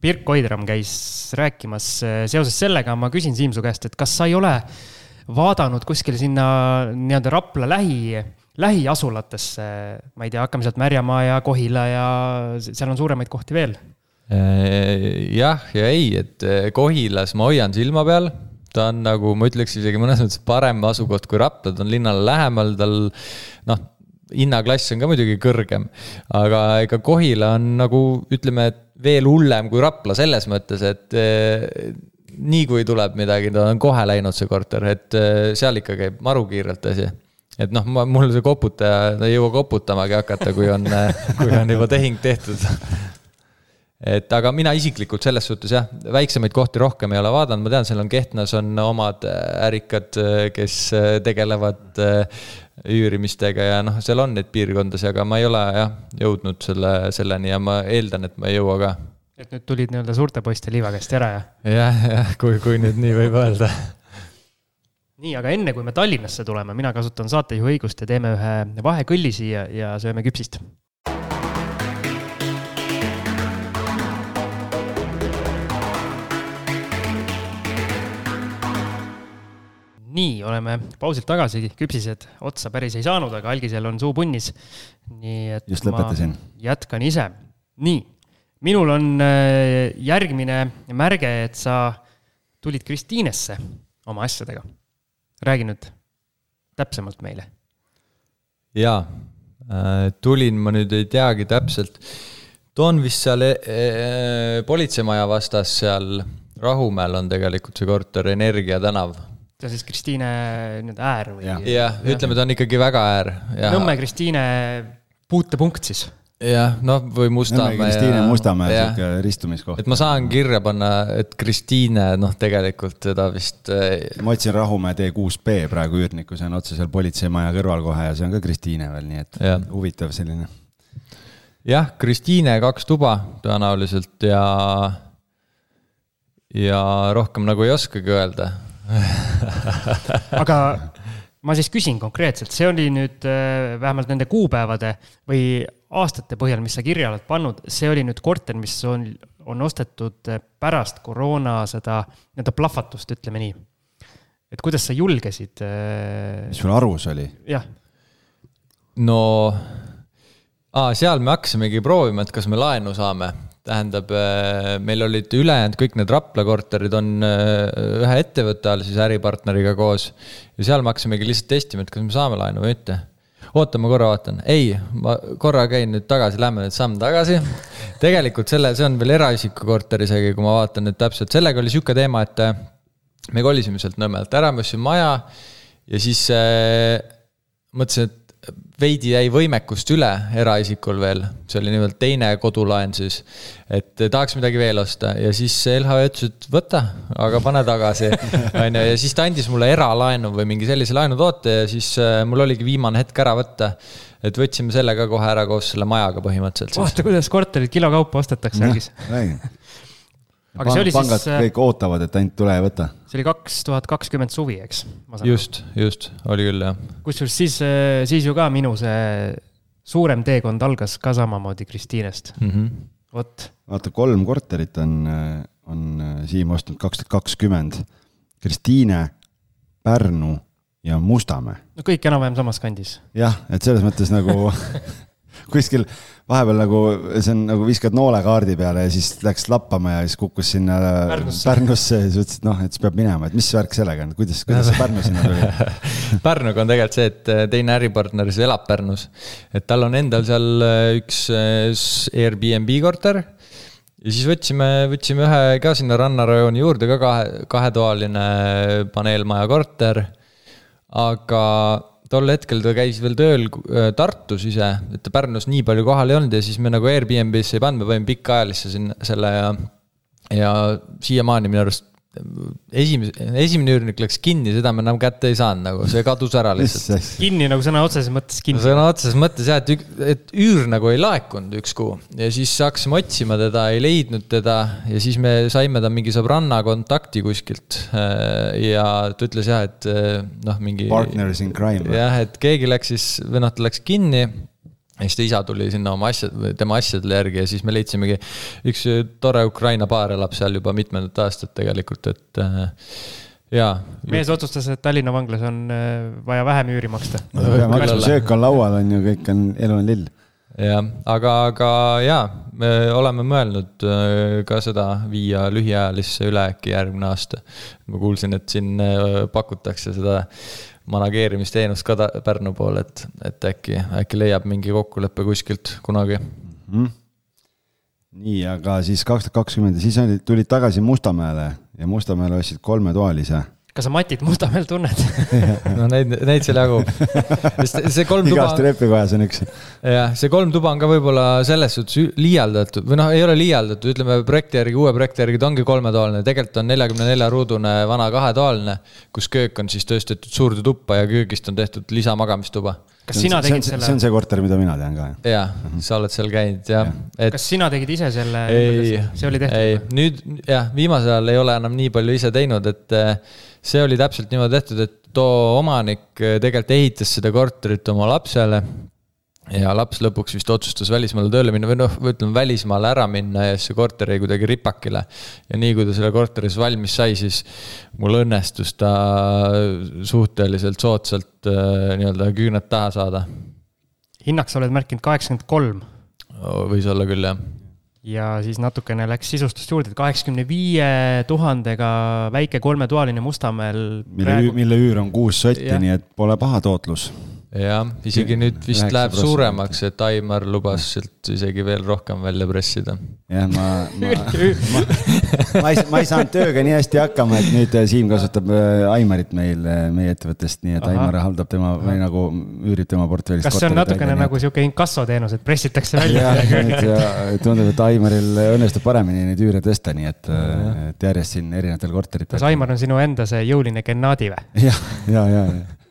Pirk Oidram käis rääkimas, seoses sellega ma küsin Siim su käest, et kas sa ei ole vaadanud kuskile sinna nii-öelda Rapla lähi lähiasulatesse, ma ei tea, hakkame sealt Märjamaa ja Kohila ja seal on suuremaid kohti veel? Äh, jah ja ei, et äh, Kohilas ma hoian silma peal, ta on nagu, ma ütleks isegi mõnes mõttes parem asukoht kui Rapla, ta on linnale lähemal, tal noh, hinnaklass on ka muidugi kõrgem. aga ega Kohila on nagu ütleme, et veel hullem kui Rapla selles mõttes, et äh, nii kui tuleb midagi, ta on kohe läinud, see korter, et seal ikka käib maru kiirelt asi et noh, ma, mul see koputaja, ta ei jõua koputamagi hakata, kui on, kui on juba tehing tehtud. et aga mina isiklikult selles suhtes jah, väiksemaid kohti rohkem ei ole vaadanud, ma tean, seal on Kehtnas on omad ärikad, kes tegelevad üürimistega ja noh, seal on neid piirkondasid, aga ma ei ole jah, jõudnud selle, selleni ja ma eeldan, et ma ei jõua ka. et nüüd tulid nii-öelda suurte poiste liiva käest ära, jah? jah, jah, kui, kui nüüd nii võib öelda nii, aga enne kui me Tallinnasse tuleme, mina kasutan saatejuhi õigust ja teeme ühe vahekõlli siia ja sööme küpsist. Nii, oleme pausilt tagasi, küpsised otsa päris ei saanud, aga algisel on suu punnis. nii et just lõpetasin. jätkan ise. nii, minul on äh, järgmine märge, et sa tulid Kristiinesse oma asjadega räägi nüüd täpsemalt meile. jaa, äh, tulin, ma nüüd ei teagi täpselt, toon vist seal e e politseimaja vastas seal Rahumäel on tegelikult see korter, Energia tänav. On siis Kristiine nii-öelda äär või? jah ja,, ütleme, ta on ikkagi väga äär. Nõmme Kristiine puutepunkt siis jah, noh, või Mustamäe. Kristiine ja... Mustamäe sihuke ristumiskoht. et ma saan kirja panna, et Kristiine, noh, tegelikult seda vist. Äh, ma otsin Rahumäe T6B praegu üürnikku, see on otse seal politseimaja kõrval kohe ja see on ka Kristiine veel, nii et ja. huvitav selline. jah, Kristiine kaks tuba tõenäoliselt ja, ja rohkem nagu ei oskagi öelda aga ma siis küsin konkreetselt, see oli nüüd äh, vähemalt nende kuupäevade või aastate põhjal, mis sa kirja oled pannud, see oli nüüd korter, mis on, on ostetud äh, pärast koroona seda nii-öelda plahvatust, ütleme nii. et kuidas sa julgesid? Äh, mis sul arus oli? jah. no, seal me hakkasimegi proovima, et kas me laenu saame tähendab, äh, meil olid ülejäänud kõik need Rapla korterid on äh, ühe ettevõtte all siis äripartneriga koos. ja seal me hakkasimegi lihtsalt testima, et kas me saame laenu või mitte. oota, ma korra vaatan, ei, ma korra käin nüüd tagasi, lähme nüüd samm tagasi. tegelikult selle, see on veel eraisiku korter isegi, kui ma vaatan nüüd täpselt, sellega oli sihuke teema, et äh, me kolisime sealt Nõmmelt ära, me ostsime maja ja siis äh, mõtlesin, et veidi jäi võimekust üle eraisikul veel, see oli nimelt teine kodulaen siis. et tahaks midagi veel osta ja siis LHV ütles, et võta, aga pane tagasi, on ju, ja siis ta andis mulle eralaenu või mingi sellise laenutoote ja siis äh, mul oligi viimane hetk ära võtta. et võtsime selle ka kohe ära koos selle majaga põhimõtteliselt. vaata, kuidas korterid kilo kaupa ostetakse, Algis aga see oli pangad siis. pangad kõik ootavad, et ainult tule ja võta. see oli kaks tuhat kakskümmend suvi, eks? just, just, oli küll jah. kusjuures siis, äh, siis ju ka minu see suurem teekond algas ka samamoodi Kristiinest mm -hmm.. vot. vaata, kolm korterit on, äh, on äh, Siim ostnud kaks tuhat kakskümmend. Kristiine, Pärnu ja Mustamäe. no kõik enam-vähem samas kandis. jah, et selles mõttes nagu kuskil vahepeal nagu see on nagu viskad noole kaardi peale ja siis läks lappama ja siis kukkus sinna Pärnusse, Pärnusse ja siis ütles, et noh, et siis peab minema, et mis värk sellega on, kuidas, kuidas see Pärnu sinna tuli? Pärnuga on tegelikult see, et äh, teine äripartner siis elab Pärnus. et tal on endal seal äh, üks äh, Airbnb korter ja siis võtsime, võtsime ühe ka sinna rannarajooni juurde ka kahe, kahetoaline paneelmaja korter. aga tol hetkel ta käis veel tööl äh, Tartus ise, et ta Pärnus nii palju kohal ei olnud ja siis me nagu Airbnb-sse ei pannud, me panime pikaajalisse sinna selle ja. ja siiamaani minu arust esimese, esimene üürnik läks kinni, seda me enam kätte ei saanud nagu, see kadus ära lihtsalt. kinni nagu sõna otseses mõttes kinni. sõna otseses mõttes jah, et, et üür nagu ei laekunud üks kuu ja siis hakkasime otsima teda, ei leidnud teda ja siis me saime ta mingi sõbranna kontakti kuskilt. ja ta ütles jah, et noh, mingi. Partners in crime. jah, et keegi läks siis, või noh, ta läks kinni ja siis ta isa tuli sinna oma asjad, tema asjadele järgi ja siis me leidsimegi, üks tore Ukraina paar elab seal juba mitmendat aastat tegelikult, et äh, jaa. mees otsustas, et Tallinna vanglas on äh, vaja vähem üüri maksta. söök on laual, on ju, kõik on, elu on lill. jah, aga, aga jaa, me oleme mõelnud äh, ka seda viia lühiajalisse üle äkki järgmine aasta. ma kuulsin, et siin pakutakse seda manageerimisteenust ka Pärnu poole, et, et äkki, äkki leiab mingi kokkuleppe kuskilt kunagi mm. -hmm. nii, aga siis kaks tuhat kakskümmend ja siis olid, tulid tagasi Mustamäele ja Mustamäele ostsid kolmetoalise kas sa Matit Mustamäel tunned no neid, neid seal jagub. see kolm tuba. igast trepikojas on üks. jah, see kolm tuba on ka võib-olla selles suhtes liialdatud või noh, ei ole liialdatud, ütleme projekti järgi, uue projekti järgi ta ongi kolmetoaline, tegelikult on neljakümne nelja ruudune vana kahetoaline, kus köök on siis tõstetud suurde tuppa ja köögist on tehtud lisamagamistuba kas sina tegid selle? see on see korter, mida mina tean ka. jaa, sa oled seal käinud jah ja.. Et... kas sina tegid ise selle? ei, see oli tehtud? ei, nüüd jah, viimasel ajal ei ole enam nii palju ise teinud, et see oli täpselt niimoodi tehtud, et too omanik eh, tegelikult ehitas seda korterit oma lapsele. ja laps lõpuks vist otsustas välismaale tööle minna või noh, ütleme välismaale ära minna ja siis see korter jäi kuidagi ripakile. ja nii kui ta selle korteris valmis sai, siis mul õnnestus ta suhteliselt soodsalt eh, nii-öelda küüned taha saada. hinnaks oled märkinud kaheksakümmend kolm. võis olla küll, jah ja siis natukene läks sisustust juurde, et kaheksakümne viie tuhandega väike kolmetoaline Mustamäel. mille praegu..., mille üür on kuus sotti, nii et pole paha tootlus jah, isegi nüüd vist läheb suuremaks, et Aimar lubas sealt isegi veel rohkem välja pressida. jah, ma, ma, ma, ma ei, ma ei saanud tööga nii hästi hakkama, et nüüd äh, Siim kasutab äh, Aimarit meil, äh, meie ettevõttest, nii et Aha. Aimar haldab tema või nagu üürib tema portfellist. kas see on natukene nagu sihuke inkassoteenus, et pressitakse välja? tundub, et Aimaril õnnestub paremini neid üüre tõsta, nii et, et järjest siin erinevatel korteritel. kas Aimar on sinu enda see jõuline Gennadi või? jah, ja, ja, ja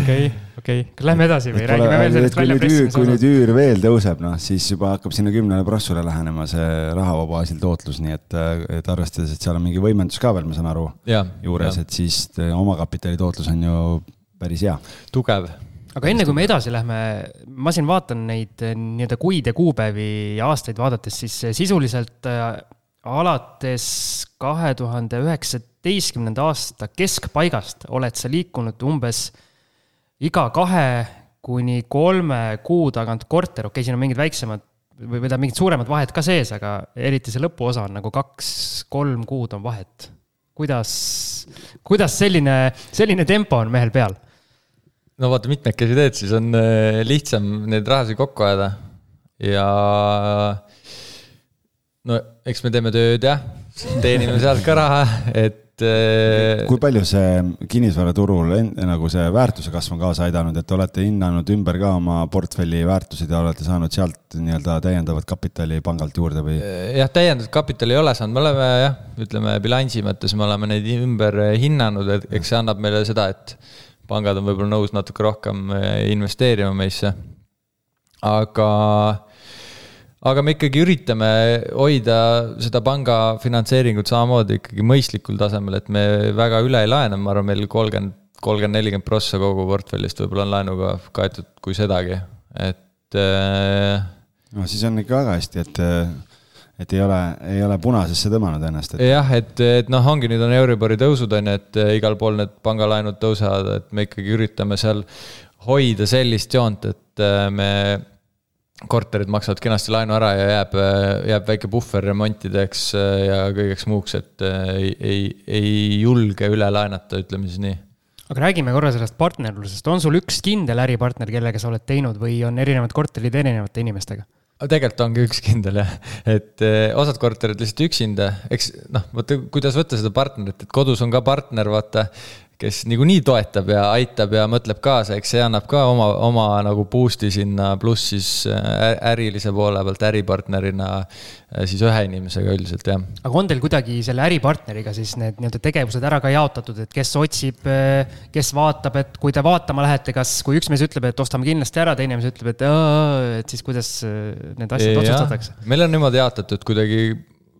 okei, okei, lähme edasi või? räägime veel sellest väljapressimise kui nüüd üür veel tõuseb, noh siis juba hakkab sinna kümnele prossule lähenema see rahava baasil tootlus, nii et, et arvestades, et seal on mingi võimendus ka veel, ma saan aru, juures, et siis omakapitali tootlus on ju päris hea. tugev. Aga enne kui me edasi lähme, ma siin vaatan neid nii-öelda kuid ja kuupäevi ja aastaid vaadates, siis sisuliselt äh, alates kahe tuhande üheksateistkümnenda aasta keskpaigast oled sa liikunud umbes iga kahe kuni kolme kuu tagant korter, okei okay,, siin on mingid väiksemad või tähendab mingid suuremad vahed ka sees, aga eriti see lõpuosa on nagu kaks-kolm kuud on vahet. kuidas, kuidas selline, selline tempo on mehel peal? no vaata, mitmekesi teed, siis on äh, lihtsam neid rahasid kokku ajada ja no eks me teeme tööd jah, teenime sealt ka raha, et äh, kui palju see kinnisvaraturul nagu see väärtuse kasv on kaasa aidanud, et olete hinnanud ümber ka oma portfelli väärtused ja olete saanud sealt nii-öelda täiendavat kapitali pangalt juurde või? Äh, jah, täiendavat kapitali ei ole saanud, me oleme jah, ütleme bilansi mõttes me oleme neid ümber hinnanud, et eks see annab meile seda, et pangad on võib-olla nõus natuke rohkem äh, investeerima meisse. aga aga me ikkagi üritame hoida seda panga finantseeringut samamoodi ikkagi mõistlikul tasemel, et me väga üle ei laena, ma arvan, meil kolmkümmend, kolmkümmend, nelikümmend prossa kogu portfellist võib-olla on laenuga kaetud, kui sedagi, et äh.... no siis on ikka väga hästi, et et ei ole, ei ole punasesse tõmmanud ennast et.... jah, et, et noh, ongi, nüüd on Euribori tõusud on ju, et igal pool need pangalaenud tõusevad, et me ikkagi üritame seal hoida sellist joont, et me korterid maksavad kenasti laenu ära ja jääb, jääb väike puhver remontideks äh, ja kõigeks muuks, et äh, ei, ei, ei julge üle laenata, ütleme siis nii. aga räägime korra sellest partnerlusest, on sul üks kindel äripartner, kellega sa oled teinud või on erinevad korterid erinevate inimestega? tegelikult ongi üks kindel jah, et äh, osad korterid lihtsalt üksinda, eks noh, vaata, kuidas võtta seda partnerit, et kodus on ka partner, vaata kes niikuinii toetab ja aitab ja mõtleb kaasa, eks see annab ka oma, oma nagu boost'i sinna, pluss siis äh, ärilise poole pealt äripartnerina äh, siis ühe inimesega üldiselt, jah. aga on teil kuidagi selle äripartneriga siis need nii-öelda tegevused ära ka jaotatud, et kes otsib, kes vaatab, et kui te vaatama lähete, kas, kui üks mees ütleb, et ostame kindlasti ära, teine mees ütleb, et, et siis kuidas need asjad otsustatakse? meil on niimoodi jaotatud kuidagi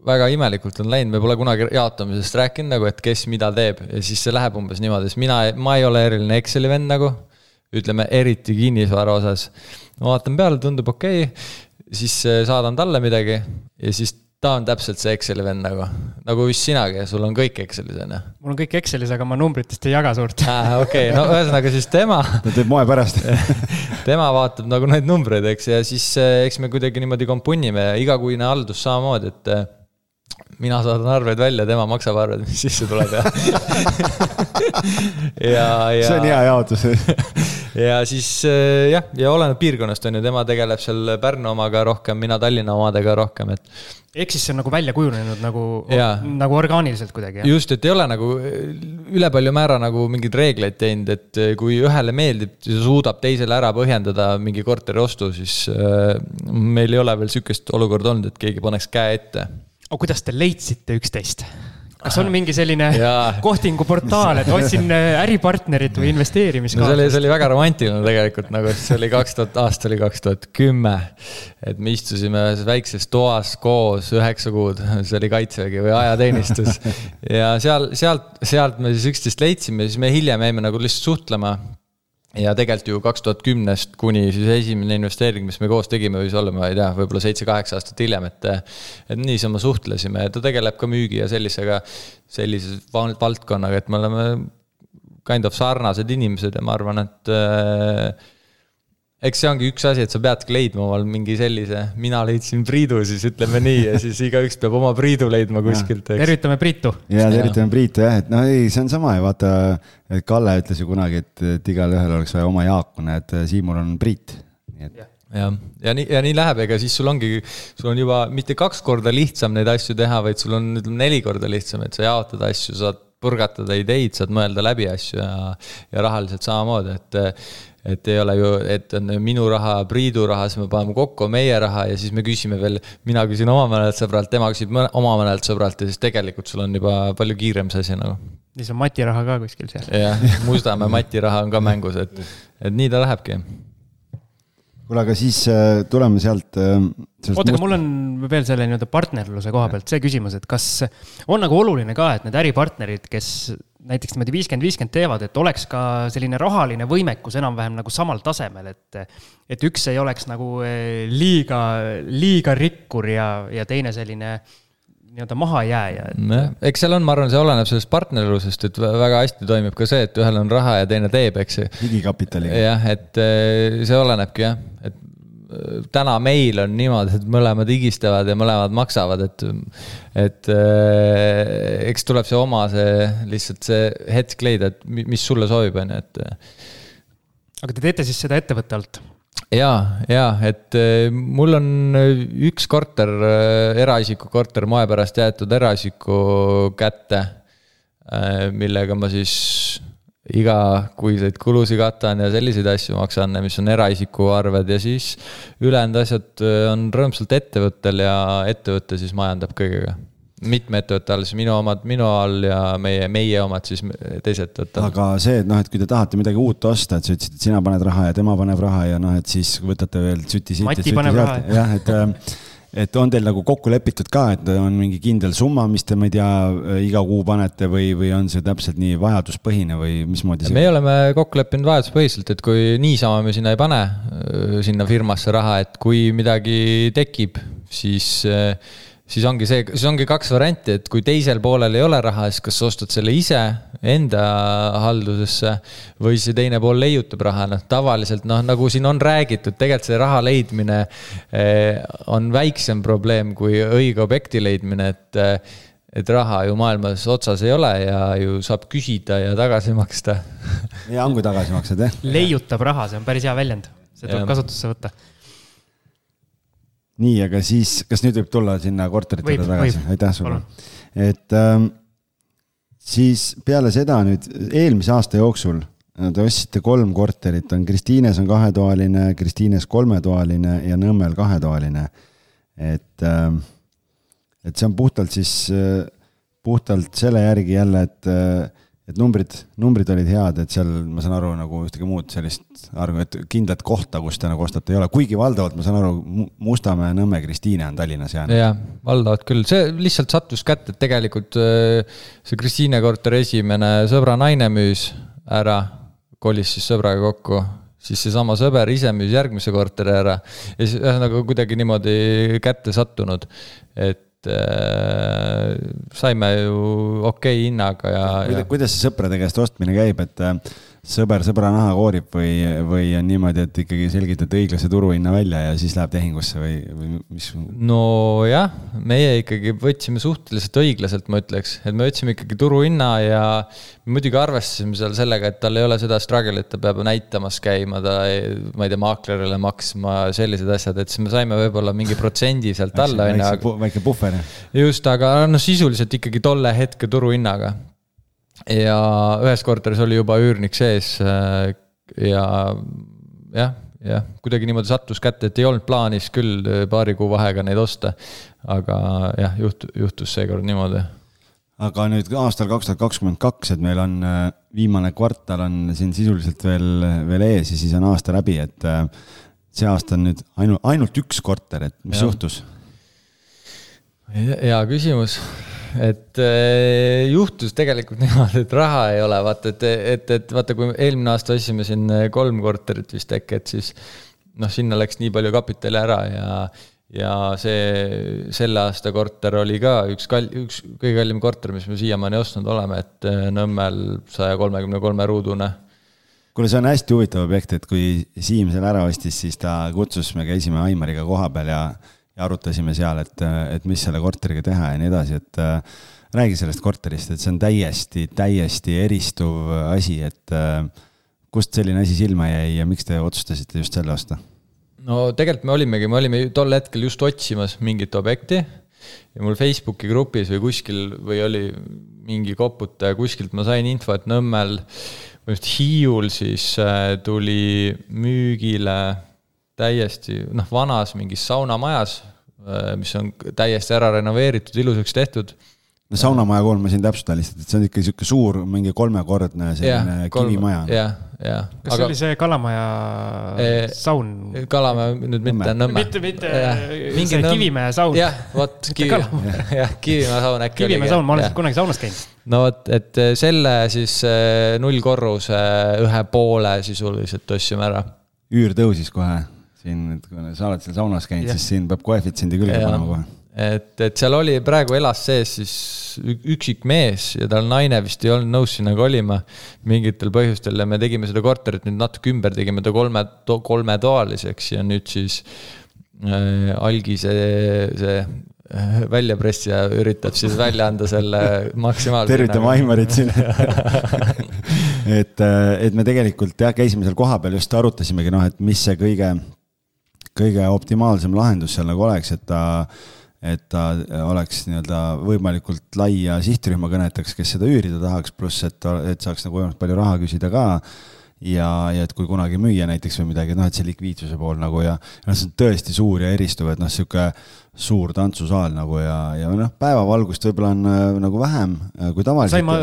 väga imelikult on läinud, me pole kunagi jaotamisest rääkinud nagu, et kes mida teeb ja siis see läheb umbes niimoodi, sest mina, ma ei ole eriline Exceli vend nagu. ütleme eriti kinnisvara osas. ma vaatan peale, tundub okei okay,, siis äh, saadan talle midagi ja siis ta on täpselt see Exceli vend nagu, nagu vist sinagi, sul on kõik Excelis on ju? mul on kõik Excelis, aga ma numbritest ei jaga suurt. okei no ühesõnaga siis tema ta teeb moe pärast tema vaatab nagu neid numbreid, eks, ja siis äh, eks me kuidagi niimoodi kompunnime ja igakuine haldus samamoodi, et äh, mina saadan arved välja, tema maksab arved, mis sisse tuleb ja ja, ja. see on hea jaotus ja siis äh, jah, ja oleneb piirkonnast on ju, tema tegeleb seal Pärnu omaga rohkem, mina Tallinna omadega rohkem, et. ehk siis see on nagu välja kujunenud nagu, nagu orgaaniliselt kuidagi? just, et ei ole nagu üle palju määra nagu mingeid reegleid teinud, et äh, kui ühele meeldib, suudab teisele ära põhjendada mingi korteri ostu, siis äh, meil ei ole veel sihukest olukorda olnud, et keegi paneks käe ette aga kuidas te leidsite üksteist? kas on mingi selline kohtinguportaal, et otsin äh, äripartnerit või investeerimiskaaslast no,? see oli, see oli väga romantiline tegelikult nagu, see oli kaks tuhat, aasta oli kaks tuhat kümme. et me istusime ühes väikses toas koos üheksa kuud, see oli kaitsevägi või ajateenistus. ja seal, sealt, sealt me siis üksteist leidsime, siis me hiljem jäime nagu lihtsalt suhtlema ja tegelikult ju kaks tuhat kümnest kuni siis esimene investeering, mis me koos tegime, võis olla, ma ei tea, võib-olla seitse-kaheksa aastat hiljem, et. et niisama suhtlesime ta tegeleb ka müügi ja sellisega, sellise valdkonnaga, et me oleme kind of sarnased inimesed ja ma arvan, et eks see ongi üks asi, et sa peadki leidma omal mingi sellise, mina leidsin Priidu, siis ütleme nii ja siis igaüks peab oma Priidu leidma kuskilt. tervitame Priitu. ja tervitame Priitu jah, et no ei, see on sama ja vaata, et Kalle ütles ju kunagi, et, et igalühel oleks vaja oma Jaaku, näed, Siimul on Priit, nii et jah, ja nii, ja nii läheb, ega siis sul ongi, sul on juba mitte kaks korda lihtsam neid asju teha, vaid sul on ütleme neli korda lihtsam, et sa jaotad asju, saad põrgatada ideid, saad mõelda läbi asju ja, ja rahaliselt samamoodi, et et ei ole ju, et on minu raha, Priidu raha, siis me paneme kokku meie raha ja siis me küsime veel, mina küsin oma mõnelt sõbralt, tema küsib oma mõnelt sõbralt ja siis tegelikult sul on juba palju kiirem see asi nagu. siis on Mati raha ka kuskil seal. jah, Mustamäe Mati raha on ka mängus, et, et nii ta lähebki kuule, aga siis äh, tuleme sealt. Äh, oota, aga mul on veel selle nii-öelda partnerluse koha pealt see küsimus, et kas on nagu oluline ka, et need äripartnerid, kes näiteks niimoodi viiskümmend, viiskümmend teevad, et oleks ka selline rahaline võimekus enam-vähem nagu samal tasemel, et. et üks ei oleks nagu äh, liiga, liiga rikkur ja, ja teine selline nii-öelda mahajääja et.... nojah, eks seal on, ma arvan, see oleneb sellest partnerlusest, et väga hästi toimib ka see, et ühel on raha ja teine teeb, eks ju. digikapitaliga. jah, et eh, see olenebki jah, et eh, täna meil on niimoodi, et mõlemad higistavad ja mõlemad maksavad, et. et eh, eks tuleb see oma see, lihtsalt see hetk leida, et mis sulle sobib, on ju, et. aga te teete siis seda ettevõtte alt? ja, ja et äh, mul on äh, üks korter, äh, eraisiku korter moe pärast jäetud eraisiku kätte. millega ma siis igakuiseid kulusid katan ja selliseid asju maksan, mis on eraisiku arved ja siis ülejäänud asjad on rõõmsalt ettevõttel ja ettevõte siis majandab kõigega. Mitme ettevõtte all, siis minu omad minu all ja meie, meie omad siis teise ettevõtte all. aga see, et noh, et kui te tahate midagi uut osta, et sa ütlesid, et sina paned raha ja tema paneb raha ja noh, et siis võtate veel süti siit ja süti sealt, jah, et äh, et on teil nagu kokku lepitud ka, et on mingi kindel summa, mis te, ma ei tea, iga kuu panete või, või on see täpselt nii vajaduspõhine või mismoodi see? me oleme kokku leppinud vajaduspõhiselt, et kui niisama me sinna ei pane, sinna firmasse raha, et kui midagi tekib, siis äh, siis ongi see, siis ongi kaks varianti, et kui teisel poolel ei ole raha, siis kas sa ostad selle ise enda haldusesse või see teine pool leiutab raha, noh tavaliselt noh, nagu siin on räägitud, tegelikult see raha leidmine eh, on väiksem probleem kui õige objekti leidmine, et eh, et raha ju maailmas otsas ei ole ja ju saab küsida ja tagasi maksta. ja on kui tagasimaksed jah. leiutab raha, see on päris hea väljend, see tuleb kasutusse võtta nii, aga siis, kas nüüd võib tulla sinna korterite juurde tagasi? aitäh sulle. et ähm, siis peale seda nüüd eelmise aasta jooksul te ostsite kolm korterit, on Kristiines on kahetoaline, Kristiines kolmetoaline ja Nõmmel kahetoaline. et, äh, et see on puhtalt siis, äh, puhtalt selle järgi jälle, et äh, et numbrid, numbrid olid head, et seal ma saan aru nagu ühtegi muud sellist arvu, et kindlat kohta, kus te nagu ostate, ei ole, kuigi valdavalt ma saan aru, Mustamäe, Nõmme, Kristiine on Tallinnas jäänud. jah, valdavalt küll, see lihtsalt sattus kätte, et tegelikult äh, see Kristiine korteri esimene sõbra naine müüs ära, kolis siis sõbraga kokku. Siis seesama sõber ise müüs järgmise korteri ära. Ja siis ühesõnaga kuidagi niimoodi kätte sattunud, et äh, saime ju okei okay hinnaga ja, ja. kuidas see sõprade käest ostmine käib, et äh, sõber sõbra naha koorib või, või on niimoodi, et ikkagi selgitad õiglase turuhinna välja ja siis läheb tehingusse või, või mis? nojah, meie ikkagi võtsime suhteliselt õiglaselt, ma ütleks, et me võtsime ikkagi turuhinna ja muidugi arvestasime seal sellega, et tal ei ole seda struggle'it, ta peab näitamas käima, ta ei, ma ei tea, maaklerile maksma, sellised asjad, et siis me saime võib-olla mingi protsendi sealt alla, on ju. väike puhver. just, aga noh, sisuliselt ikkagi tolle hetke turuhinnaga ja ühes korteris oli juba üürnik sees äh, ja jah, jah, kuidagi niimoodi sattus kätte, et ei olnud plaanis küll äh, paari kuu vahega neid osta. aga jah, juht-, juhtus seekord niimoodi. aga nüüd aastal kaks tuhat kakskümmend kaks, et meil on äh, viimane kvartal on siin sisuliselt veel, veel ees ja siis on aasta läbi, et see aasta on nüüd ainult, ainult üks korter, et mis ja. juhtus? hea küsimus et äh, juhtus tegelikult niimoodi, et raha ei ole, vaata, et, et, et vaata, kui eelmine aasta ostsime siin äh, kolm korterit vist äkki, et siis noh, sinna läks nii palju kapitali ära ja, ja see selle aasta korter oli ka üks kall-, üks kõige kallim korter, mis me siiamaani ostnud oleme, et äh, Nõmmel saja kolmekümne kolme ruudune. Kuule, see on hästi huvitav objekt, et kui Siim selle ära ostis, siis ta kutsus, me käisime Aimariga kohapeal ja ja arutasime seal, et, et mis selle korteriga teha ja nii edasi, et äh, räägi sellest korterist, et see on täiesti, täiesti eristuv asi, et äh, kust selline asi silma jäi ja miks te otsustasite just selle osta? no tegelikult me olimegi, me olime tol hetkel just otsimas mingit objekti ja mul Facebooki grupis või kuskil või oli mingi koputaja, kuskilt ma sain info, et Nõmmel või just Hiiul siis äh, tuli müügile täiesti noh, vanas mingis saunamajas, mis on täiesti ära renoveeritud, ilusaks tehtud no saunamaja kool, ma siin täpsustan lihtsalt, et see on ikka sihuke suur, mingi kolmekordne selline ja, kivimaja. jah, jah. kas aga... see oli see Kalamaja e, saun? Kalamaja, nüüd mitte Nõmme. mitte, mitte mingi see Nõmm... Kivimäe saun. jah, vot Kivi, jah, Kivimäe saun äkki Kivimäe saun, ma olen kunagi saunas käinud. no vot, et selle siis nullkorruse ühe poole sisuliselt ostsime ära. üür tõusis kohe siin, kui sa oled seal saunas käinud, siis siin peab koefitsiendi külge panema kohe. et, et seal oli, praegu elas sees siis üksik mees ja tal naine vist ei olnud nõus sinna kolima mingitel põhjustel ja me tegime seda korterit nüüd natuke ümber, tegime ta kolme to,, kolmetoaliseks ja nüüd siis äh, Algi see, see äh, väljapressija üritab siis välja anda selle maksimaalse. tervitame Aimarit siin et, äh, et me tegelikult jah, käisime seal kohapeal just arutasimegi noh, et mis see kõige kõige optimaalsem lahendus seal nagu oleks, et ta, et ta oleks nii-öelda võimalikult laia sihtrühma kõnetaks, kes seda üürida tahaks, pluss et, et saaks nagu võimalikult palju raha küsida ka ja, ja et kui kunagi müüa näiteks või midagi, noh, et see likviidsuse pool nagu ja noh, see on tõesti suur ja eristuv, et noh, sihuke suur tantsusaal nagu ja, ja noh, päevavalgust võib-olla on äh, nagu vähem äh, kui tavaliselt. sain ma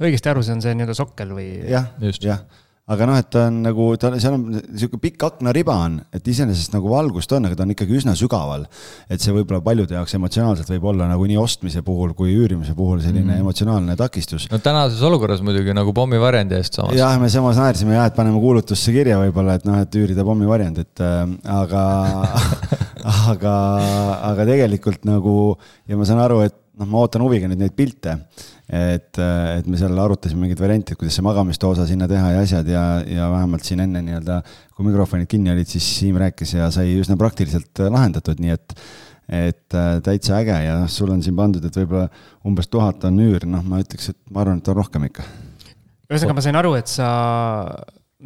õigesti aru, see on see nii-öelda sokkel või? jah, jah aga noh, et ta on nagu, ta, seal on sihuke pikk aknariba on, et iseenesest nagu valgust on, aga ta on ikkagi üsna sügaval. et see võib-olla paljude jaoks emotsionaalselt võib olla nagu nii ostmise puhul kui üürimise puhul selline mm. emotsionaalne takistus. no tänases olukorras muidugi nagu pommivariandi eest samas. jah, me samas naersime jah, et paneme kuulutusse kirja võib-olla, et noh, et üürida pommivariant, et äh, aga aga, aga tegelikult nagu ja ma saan aru, et noh, ma ootan huviga nüüd neid pilte et, et me seal arutasime mingeid variante, et kuidas see magamistoosa sinna teha ja asjad ja, ja vähemalt siin enne nii-öelda, kui mikrofonid kinni olid, siis Siim rääkis ja sai üsna praktiliselt lahendatud, nii et et äh, täitsa äge ja noh, sul on siin pandud, et võib-olla umbes tuhat on üür, noh, ma ütleks, et ma arvan, et on rohkem ikka. ühesõnaga, ma sain aru, et sa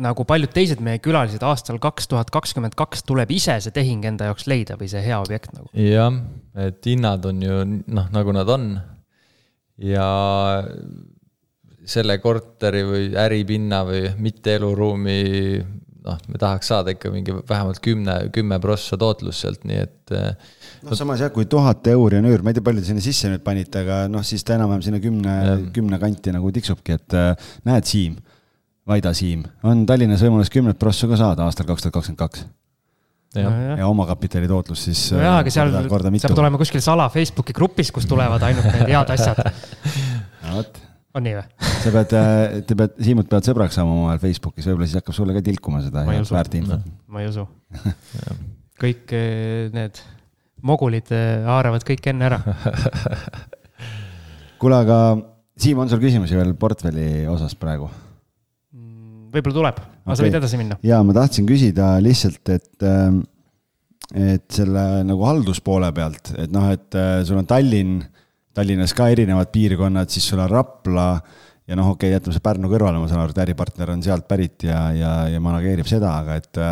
nagu paljud teised meie külalised aastal kaks tuhat kakskümmend kaks tuleb ise see tehing enda jaoks leida või see hea objekt nagu. jah, et hinnad on ju noh, nagu nad on ja selle korteri või äripinna või mitte eluruumi noh, me tahaks saada ikka mingi vähemalt kümne, kümme prossa tootlust sealt, nii et. noh, samas jah, kui tuhat euri on üür, ma ei tea, palju te sinna sisse nüüd panite, aga noh, siis ta enam-vähem sinna kümne, kümne kanti nagu tiksubki, et äh, näed, Siim, Vaida Siim, on Tallinnas võimalus kümnet prossu ka saada aastal kaks tuhat kakskümmend kaks. Ja, ja omakapitali tootlus siis. nojah, aga seal sa pead olema kuskil sala Facebooki grupis, kus tulevad ainult need head asjad. No vot. On nii või? sa pead, äh, te pead, Siimut pead sõbraks saama omavahel Facebookis, võib-olla siis hakkab sulle ka tilkuma seda väärt infot. ma ei usu. Kõik äh, need mogulid äh, haaravad kõik enne ära. Kuule, aga Siim, on sul küsimusi veel portfelli osas praegu? Võib-olla tuleb, aga okay. sa võid edasi minna. ja ma tahtsin küsida lihtsalt, et, et selle nagu halduspoole pealt, et noh, et sul on Tallinn Tallinnas ka erinevad piirkonnad, siis sul on Rapla ja noh, okei okay,, jätame see Pärnu kõrvale, ma saan aru, et äripartner on sealt pärit ja, ja, ja manageerib seda, aga et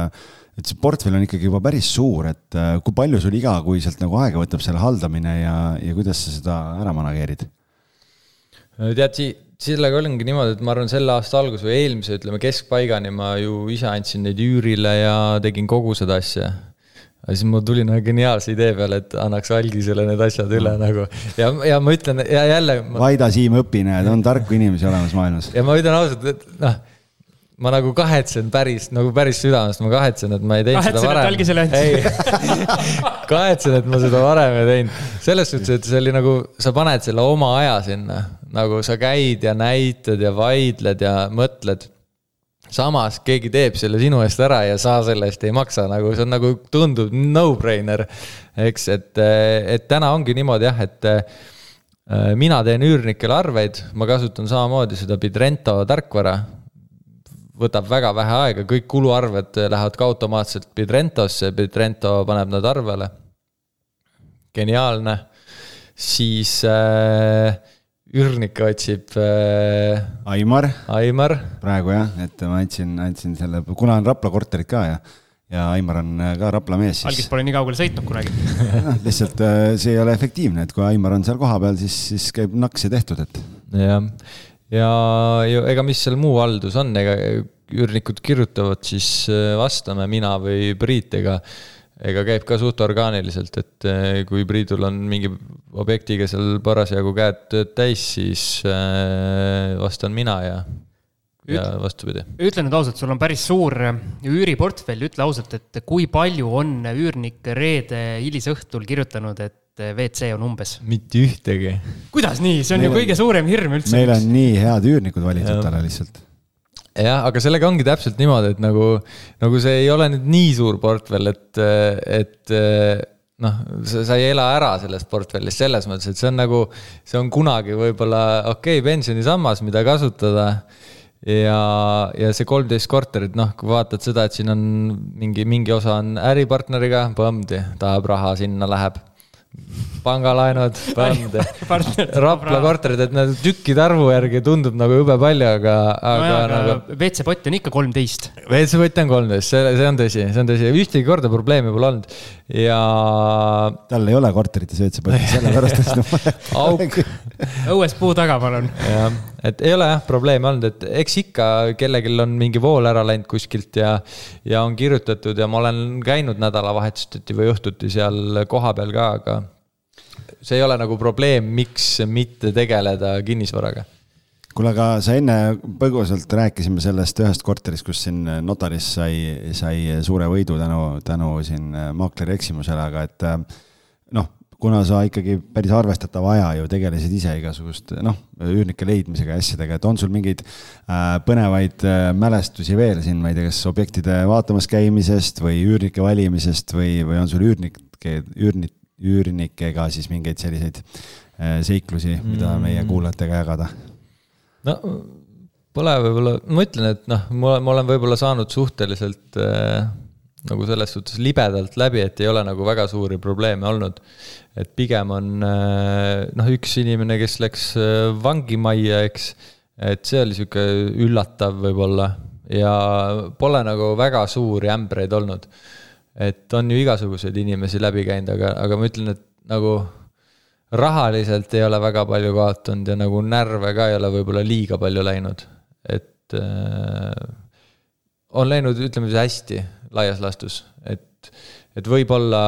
et see portfell on ikkagi juba päris suur, et kui palju sul igakuiselt nagu aega võtab selle haldamine ja, ja kuidas sa seda ära manageerid? tead, sellega oligi niimoodi, et ma arvan, selle aasta alguse või eelmise, ütleme keskpaigani ma ju ise andsin neid üürile ja tegin kogu seda asja aga siis mul tuli nagu geniaalse idee peale, et annaks algisele need asjad üle mm. nagu ja, ja ma ütlen ja jälle ma.... Vaida Siim, õpi, näed, on tarku inimesi olemas maailmas. ja ma ütlen ausalt, et noh, ma nagu kahetsen päris, nagu päris südamest, ma kahetsen, et ma ei teinud seda varem. kahetsen, et ma seda varem ei teinud. selles suhtes, et see oli nagu, sa paned selle oma aja sinna, nagu sa käid ja näitad ja vaidled ja mõtled samas keegi teeb selle sinu eest ära ja sa selle eest ei maksa, nagu see on nagu tundub no-brainer. eks, et, et täna ongi niimoodi jah, et äh, mina teen üürnikele arveid, ma kasutan samamoodi seda Bidrento tarkvara. võtab väga vähe aega, kõik kuluarved lähevad ka automaatselt Bidrentosse, Bidrento paneb nad arvele. geniaalne, siis äh, üürnikke otsib äh,. Aimar. Aimar. praegu jah, et ma andsin, andsin selle, kuna on Rapla korterid ka ja, ja Aimar on äh, ka Rapla mees, siis. algis pole nii kaugele sõitnud kunagi noh, lihtsalt äh, see ei ole efektiivne, et kui Aimar on seal kohapeal, siis, siis käib naks ja tehtud, et. jah, ja, ja ega mis seal muu haldus on, ega üürnikud kirjutavad, siis äh, vastame mina või Priit, ega ega käib ka suht orgaaniliselt, et eh, kui Priidul on mingi objektiga seal parasjagu käed täis, siis eh, vastan mina ja, ja vastupidi. ütle nüüd ausalt, sul on päris suur eh, üüriportfell, ütle ausalt, et kui palju on üürnik reede hilisõhtul kirjutanud, et WC on umbes? mitte ühtegi. kuidas nii, see on meil ju kõige suurem hirm üldse. meil on nii head üürnikud valitud talle lihtsalt jah, aga sellega ongi täpselt niimoodi, et nagu, nagu see ei ole nüüd nii suur portfell, et, et noh, sa ei ela ära sellest portfellist selles mõttes, et see on nagu, see on kunagi võib-olla okei okay, pensionisammas, mida kasutada. ja, ja see kolmteist korterit, noh, kui vaatad seda, et siin on mingi, mingi osa on äripartneriga, põmdi, tahab raha, sinna läheb pangalaenud, Rapla korterid, et need tükkide arvu järgi tundub nagu jube palju, aga, aga no. nagu. WC-pott on ikka kolmteist. WC-pott on kolmteist, see, see on tõsi, see on tõsi, ühtegi korda probleemi pole olnud ja. tal ei ole korterites WC-potti, sellepärast on seda vaja. auk. õues puu taga, palun. jah, et ei ole jah probleemi olnud, et eks ikka kellelgi on mingi vool ära läinud kuskilt ja, ja on kirjutatud ja ma olen käinud nädalavahetuseti või õhtuti seal kohapeal ka, aga see ei ole nagu probleem, miks mitte tegeleda kinnisvaraga. Kuule, aga sa enne põgusalt rääkisime sellest ühest korterist, kus siin notaris sai, sai suure võidu tänu, tänu siin maakleri eksimusele, aga et noh, kuna sa ikkagi päris arvestatava aja ju tegelesid ise igasuguste noh, üürnike leidmisega ja asjadega, et on sul mingeid äh, põnevaid äh, mälestusi veel siin, ma ei tea, kas objektide vaatamas käimisest või üürnike valimisest või, või on sul üürnike, üürnit, üürnikega siis mingeid selliseid äh, seiklusi, mida mm. meie kuulajatega jagada? no pole võib-olla, ma ütlen, et noh, ma, ma olen võib-olla saanud suhteliselt äh, nagu selles suhtes libedalt läbi, et ei ole nagu väga suuri probleeme olnud. et pigem on äh, noh, üks inimene, kes läks äh, vangimajja, eks, et see oli sihuke üllatav võib-olla ja pole nagu väga suuri ämbreid olnud et on ju igasuguseid inimesi läbi käinud, aga, aga ma ütlen, et nagu rahaliselt ei ole väga palju kaotanud ja nagu närve ka ei ole võib-olla liiga palju läinud, et äh, on läinud, ütleme siis hästi laias laastus, et, et võib-olla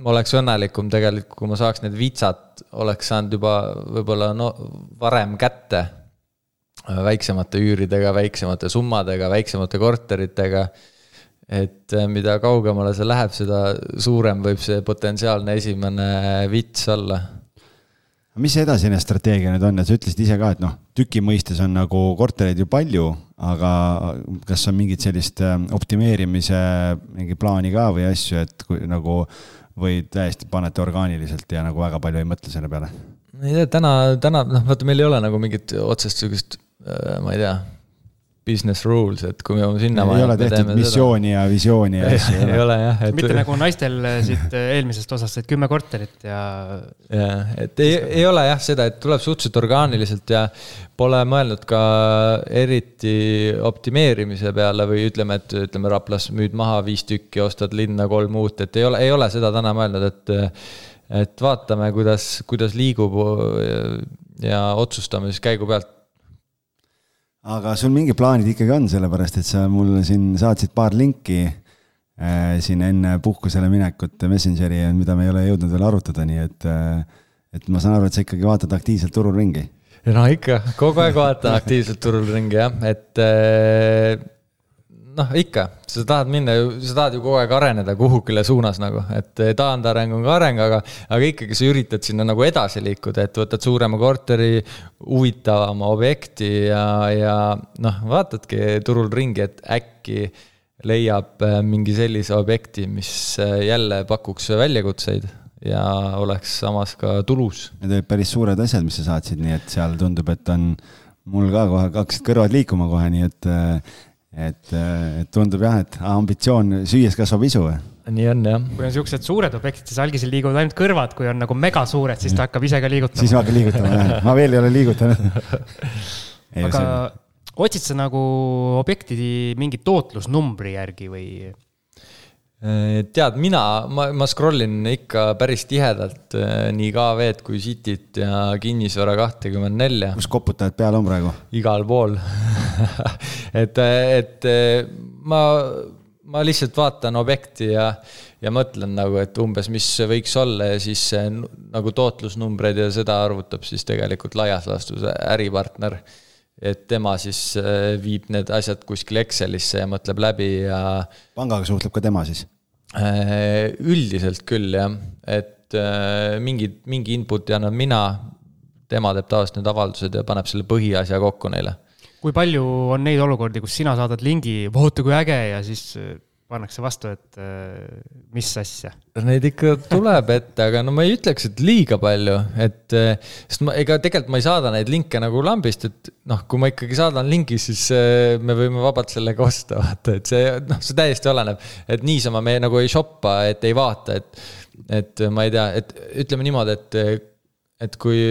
ma oleks õnnelikum tegelikult, kui ma saaks need vitsad, oleks saanud juba võib-olla no varem kätte. väiksemate üüridega, väiksemate summadega, väiksemate korteritega. Et mida kaugemale see läheb, seda suurem võib see potentsiaalne esimene vits olla mis see edasine strateegia nüüd on, et sa ütlesid ise ka, et noh, tüki mõistes on nagu kortereid ju palju, aga kas on mingit sellist äh, optimeerimise mingi plaani ka või asju, et kui nagu või täiesti panete orgaaniliselt ja nagu väga palju ei mõtle selle peale? ei tea, täna, täna noh, vaata, meil ei ole nagu mingit otsest sihukest, äh, ma ei tea business rules, et kui me sinna. ei ole tehtud missiooni seda. ja visiooni ja asju ei ole jah et.... mitte nagu naistel siit eelmisest osast, et kümme korterit ja. jah, et ei, ei ole jah seda, et tuleb suhteliselt orgaaniliselt ja pole mõelnud ka eriti optimeerimise peale või ütleme, et ütleme, Raplas müüd maha viis tükki, ostad linna kolm uut, et ei ole, ei ole seda täna mõelnud, et et vaatame, kuidas, kuidas liigub ja otsustame siis käigu pealt aga sul mingid plaanid ikkagi on, sellepärast et sa mulle siin saatsid paar linki äh, siin enne puhkusele minekut Messengeri, mida me ei ole jõudnud veel arutada, nii et äh,, et ma saan aru, et sa ikkagi vaatad aktiivselt turul ringi. no ikka, kogu aeg vaatan aktiivselt turul ringi jah, et äh, noh, ikka, sa tahad minna ju, sa tahad ju kogu aeg areneda kuhugile suunas nagu, et eh, taandareng on ka areng, aga, aga ikkagi sa üritad sinna nagu edasi liikuda, et võtad suurema korteri, huvitavama objekti ja, ja noh, vaatadki turul ringi, et äkki leiab eh, mingi sellise objekti, mis eh, jälle pakuks väljakutseid ja oleks samas ka tulus. Need olid päris suured asjad, mis sa saatsid, nii et seal tundub, et on mul ka kohe hakkasid kõrvad liikuma kohe, nii et et, äh, et tundub jah, et ambitsioon süües kasvab isu. nii on jah. kui on siuksed suured objektid, siis algisil liiguvad ainult kõrvad, kui on nagu megasuured, siis ta hakkab ise ka liigutama. siis ma hakkan liigutama jah, ma veel ei ole liigutanud aga otsid sa nagu objekti mingi tootlusnumbri järgi või? Äh, tead, mina, ma, ma scroll in ikka päris tihedalt äh, nii KV-d kui Cityt ja kinnisvara kahtekümmend nelja. kus koputajad peal on praegu? igal pool et, et ma, ma lihtsalt vaatan objekti ja, ja mõtlen nagu, et umbes, mis võiks olla ja siis nagu tootlusnumbreid ja seda arvutab siis tegelikult laias laastus äripartner et tema siis äh, viib need asjad kuskile Excelisse ja mõtleb läbi ja. pangaga suhtleb ka tema siis? Äh, üldiselt küll jah, et äh, mingid, mingi input'i annan mina, tema teeb tavaliselt need avaldused ja paneb selle põhiasja kokku neile. kui palju on neid olukordi, kus sina saadad lingi, vaata kui äge ja siis äh, pannakse vastu, et äh, mis asja? Neid ikka tuleb ette, aga no ma ei ütleks, et liiga palju, et äh, sest ma, ega tegelikult ma ei saada neid linke nagu lambist, et noh, kui ma ikkagi saadan lingi, siis äh, me võime vabalt sellega osta, vaata, et see noh, see täiesti oleneb. et niisama me nagu ei shop'a, et ei vaata, et, et ma ei tea, et ütleme niimoodi, et, et kui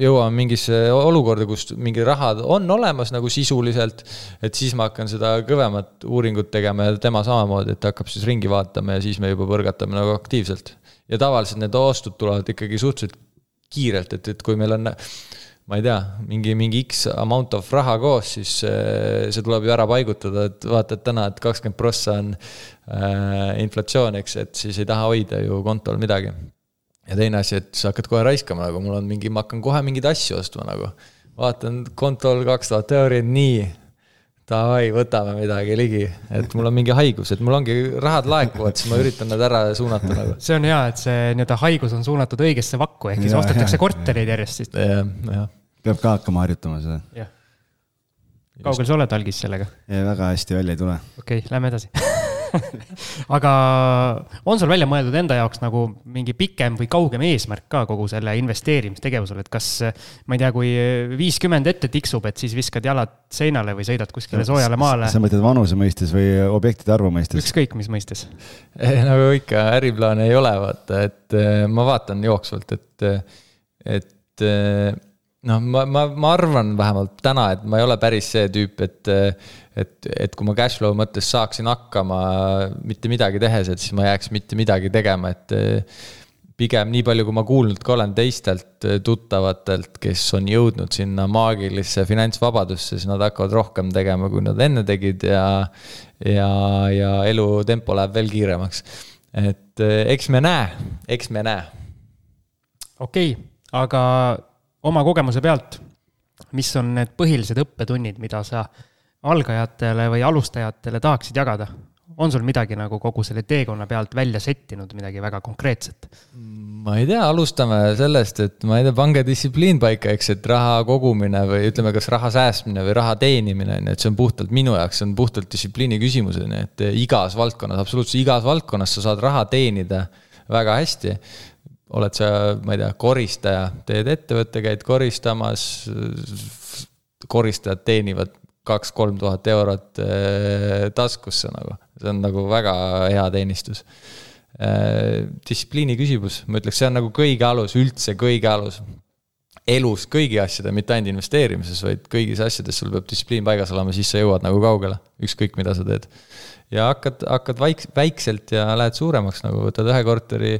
jõuame mingisse olukorda, kus mingi raha on olemas nagu sisuliselt, et siis ma hakkan seda kõvemat uuringut tegema ja tema samamoodi, et hakkab siis ringi vaatama ja siis me juba põrgatame nagu aktiivselt. ja tavaliselt need ostud tulevad ikkagi suhteliselt kiirelt, et, et kui meil on ma ei tea, mingi, mingi X amount of raha koos, siis see tuleb ju ära paigutada, et vaata, et täna, et kakskümmend prossa on äh, inflatsioon, eks, et siis ei taha hoida ju kontol midagi ja teine asi, et sa hakkad kohe raiskama, nagu mul on mingi, ma hakkan kohe mingeid asju ostma nagu. vaatan kontol kaks tuhat euri, nii. Davai, võtame midagi ligi, et mul on mingi haigus, et mul ongi rahad laekuvad, siis ma üritan nad ära suunata nagu. see on hea, et see nii-öelda haigus on suunatud õigesse vakku, ehk siis ostetakse kortereid järjest siis. jah, jah. peab ka hakkama harjutama seda. jah. kaugel sa oled algis sellega? väga hästi välja ei tule. okei okay,, lähme edasi aga on sul välja mõeldud enda jaoks nagu mingi pikem või kaugem eesmärk ka kogu selle investeerimistegevusel, et kas ma ei tea, kui viiskümmend ette tiksub, et siis viskad jalad seinale või sõidad kuskile soojale maale? sa mõtled vanuse mõistes või objektide arvu mõistes? ükskõik, mis mõistes. nagu ikka, äriplaane ei ole, vaata, et eh, ma vaatan jooksvalt, et, et eh, noh, ma, ma, ma arvan vähemalt täna, et ma ei ole päris see tüüp, et et, et kui ma cash flow mõttes saaksin hakkama mitte midagi tehes, et siis ma jääks mitte midagi tegema, et eh, pigem nii palju, kui ma kuulnud ka olen teistelt tuttavatelt, kes on jõudnud sinna maagilisse finantsvabadusse, siis nad hakkavad rohkem tegema, kui nad enne tegid ja, ja, ja elutempo läheb veel kiiremaks. et eks me näe, eks me näe. okei okay,, aga oma kogemuse pealt, mis on need põhilised õppetunnid, mida sa algajatele või alustajatele tahaksid jagada? on sul midagi nagu kogu selle teekonna pealt välja settinud, midagi väga konkreetset? ma ei tea, alustame sellest, et ma ei tea, pange distsipliin paika, eks, et raha kogumine või ütleme, kas raha säästmine või raha teenimine, on ju, et see on puhtalt minu jaoks, see on puhtalt distsipliini küsimus, on ju, et igas valdkonnas, absoluutselt igas valdkonnas sa saad raha teenida väga hästi oled sa, ma ei tea, koristaja, teed ettevõtte, käid koristamas, koristajad teenivad kaks-kolm tuhat eurot eh, taskusse nagu see on nagu väga hea teenistus. Äh, distsipliini küsimus, ma ütleks, see on nagu kõige alus, üldse kõige alus. elus kõigi asjade, mitte ainult investeerimises, vaid kõigis asjades sul peab distsipliin paigas olema, siis sa jõuad nagu kaugele, ükskõik mida sa teed. Ja hakkad, hakkad vaik-, väikselt ja lähed suuremaks, nagu võtad ühe korteri,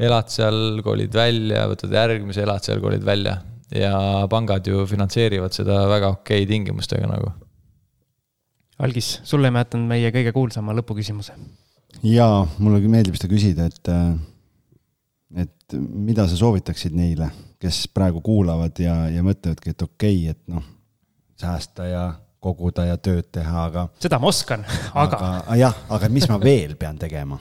elad seal, kolid välja, võtad järgmise, elad seal, kolid välja. ja pangad ju finantseerivad seda väga okei tingimustega nagu Algis, sulle ma jätan meie kõige kuulsama lõpuküsimuse. jaa, mulle meeldib seda küsida, et, äh, et mida sa soovitaksid neile, kes praegu kuulavad ja, ja mõtlevadki, et okei okay,, et noh, säästa ja koguda ja tööd teha, aga. seda ma oskan, aga, aga. jah, aga mis ma veel pean tegema?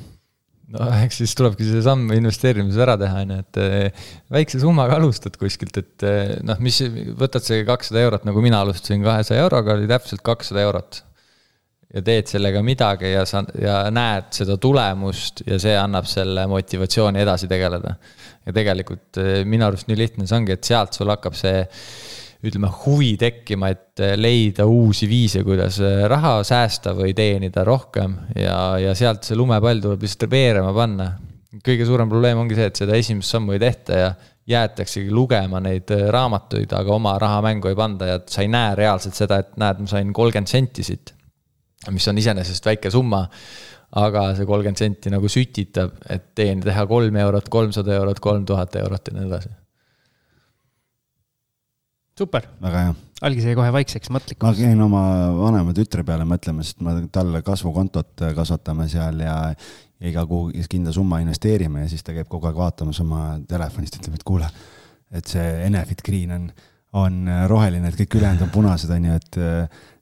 no eks siis tulebki see samm investeerimises ära teha, on ju, et eh, väikse summaga alustad kuskilt, et eh, noh, mis, võtad see kakssada eurot, nagu mina alustasin kahesaja euroga, oli täpselt kakssada eurot ja teed sellega midagi ja sa, ja näed seda tulemust ja see annab selle motivatsiooni edasi tegeleda. ja tegelikult eh, minu arust nii lihtne see ongi, et sealt sul hakkab see ütleme, huvi tekkima, et eh, leida uusi viise, kuidas eh, raha säästa või teenida rohkem ja, ja sealt see lumepall tuleb lihtsalt veerema panna. kõige suurem probleem ongi see, et seda esimest sammu ei tehta ja jäetaksegi lugema neid raamatuid, aga oma raha mängu ei panda ja sa ei näe reaalselt seda, et näed, ma sain kolmkümmend senti siit mis on iseenesest väike summa, aga see kolmkümmend senti nagu sütitab, et teen, teha kolm eurot, kolmsada eurot, kolm tuhat eurot ja nii edasi. Super. väga hea. algis jäi kohe vaikseks mõtlikuks. ma käin oma vanema tütre peale mõtlemas, et me talle kasvukontot kasvatame seal ja ja iga kuu kindla summa investeerime ja siis ta käib kogu aeg vaatamas oma telefonist, ütleb, et kuule, et see Enefit Green on, on roheline, et kõik ülejäänud on punased, on ju, et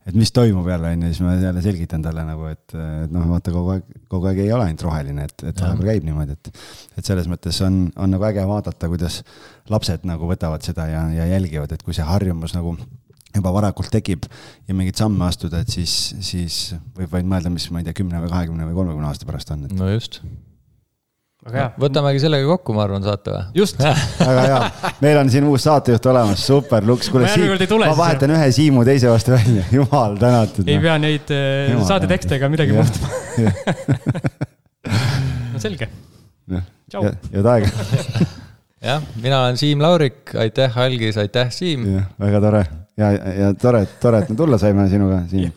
et mis toimub jälle, on ju, siis ma jälle selgitan talle nagu, et, et noh, vaata kogu aeg, kogu aeg ei ole ainult roheline, et, et vahepeal käib niimoodi, et, et selles mõttes on, on nagu äge vaadata, kuidas lapsed nagu võtavad seda ja, ja jälgivad, et kui see harjumus nagu juba varakult tekib ja mingeid samme astuda, et siis, siis võib vaid mõelda, mis, ma ei tea, kümne või kahekümne või kolmekümne aasta pärast on. no just. Võtamegi sellega kokku, ma arvan, saate või? just väga hea, meil on siin uus saatejuht olemas, super, Luks, kuule, ma vahetan ühe Siimu teise vastu välja, jumal tänatud. ei no. pea neid äh, saate tekste ega midagi muutma no selge. tšau. head aega jah, mina olen Siim Laurik, aitäh, Algis, aitäh, Siim. väga tore ja, ja tore, tore, et me tulla saime sinuga, Siim.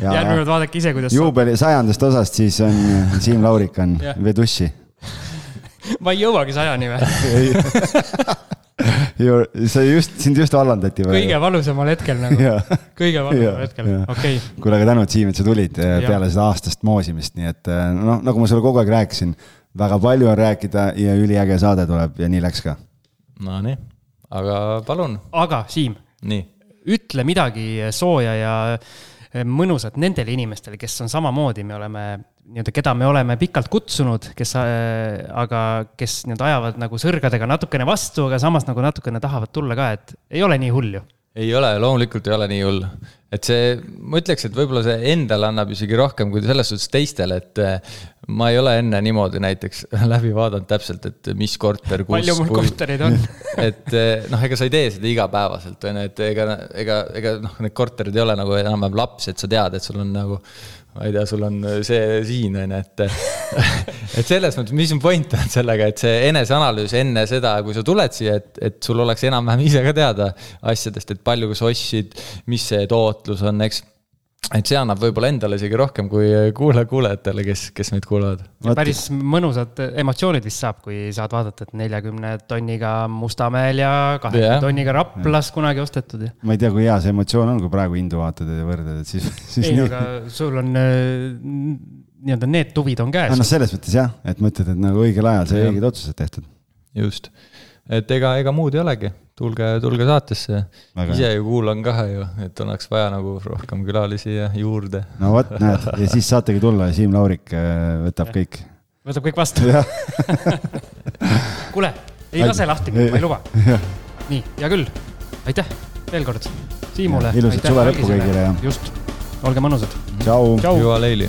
järgmine kord vaadake ise, kuidas. juubeli sajandast osast siis on Siim Laurik on Vedussi ma ei jõuagi sajani või sa just, sind just vallandati või? kõige valusamal hetkel nagu kõige valusamal hetkel, okei okay.. kuule, aga tänud, Siim, et sa tulid ja. peale seda aastast moosimist, nii et eh, noh, nagu ma sulle kogu aeg rääkisin, väga palju on rääkida ja üliäge saade tuleb ja nii läks ka. Nonii, aga palun. aga Siim. ütle midagi sooja ja mõnusat nendele inimestele, kes on samamoodi, me oleme nii-öelda, keda me oleme pikalt kutsunud, kes äh,, aga kes nii-öelda ajavad nagu sõrgadega natukene vastu, aga samas nagu natukene tahavad tulla ka, et ei ole nii hull ju ei ole, loomulikult ei ole nii hull. et see, ma ütleks, et võib-olla see endale annab isegi rohkem kui selles suhtes teistele, et äh, ma ei ole enne niimoodi näiteks läbi vaadanud täpselt, et mis korter, kus. palju mul kui... korterid on et äh, noh, ega sa ei tee seda igapäevaselt, on ju, et ega, ega, ega noh, need korterid ei ole nagu enam-vähem laps, et sa tead, et sul on nagu ma ei tea, sul on see siin, on ju, et et selles mõttes, mis on point on sellega, et see eneseanalüüs enne seda, kui sa tuled siia, et, et sul oleks enam-vähem ise ka teada asjadest, et palju sa ostsid, mis see tootlus on, eks et see annab võib-olla endale isegi rohkem kui kuulaja-kuulajatele, kes, kes meid kuulavad. päris mõnusad emotsioonid vist saab, kui saad vaadata, et neljakümne tonniga Mustamäel ja kahekümne yeah. tonniga Raplas yeah. kunagi ostetud ja. ma ei tea, kui hea see emotsioon on, kui praegu Hindu vaatad ja võrdled, et siis, siis. ei, aga sul on äh, nii-öelda need tuvid on käes. noh, selles mõttes jah, et mõtled, et nagu õigel ajal sai õiged otsused tehtud. just, et ega, ega muud ei olegi tulge, tulge saatesse. ise ju kuulan ka ju, et oleks vaja nagu rohkem külalisi ja juurde. no vot, näed, ja siis saategi tulla ja Siim Laurik äh, võtab ja. kõik. võtab kõik vastu kuule, ei lase lahti, ma ei luba. nii, hea küll, aitäh veel kord Siimule. ilusat suve lõppu kõigile ja. just, olge mõnusad. tšau. Juha Leili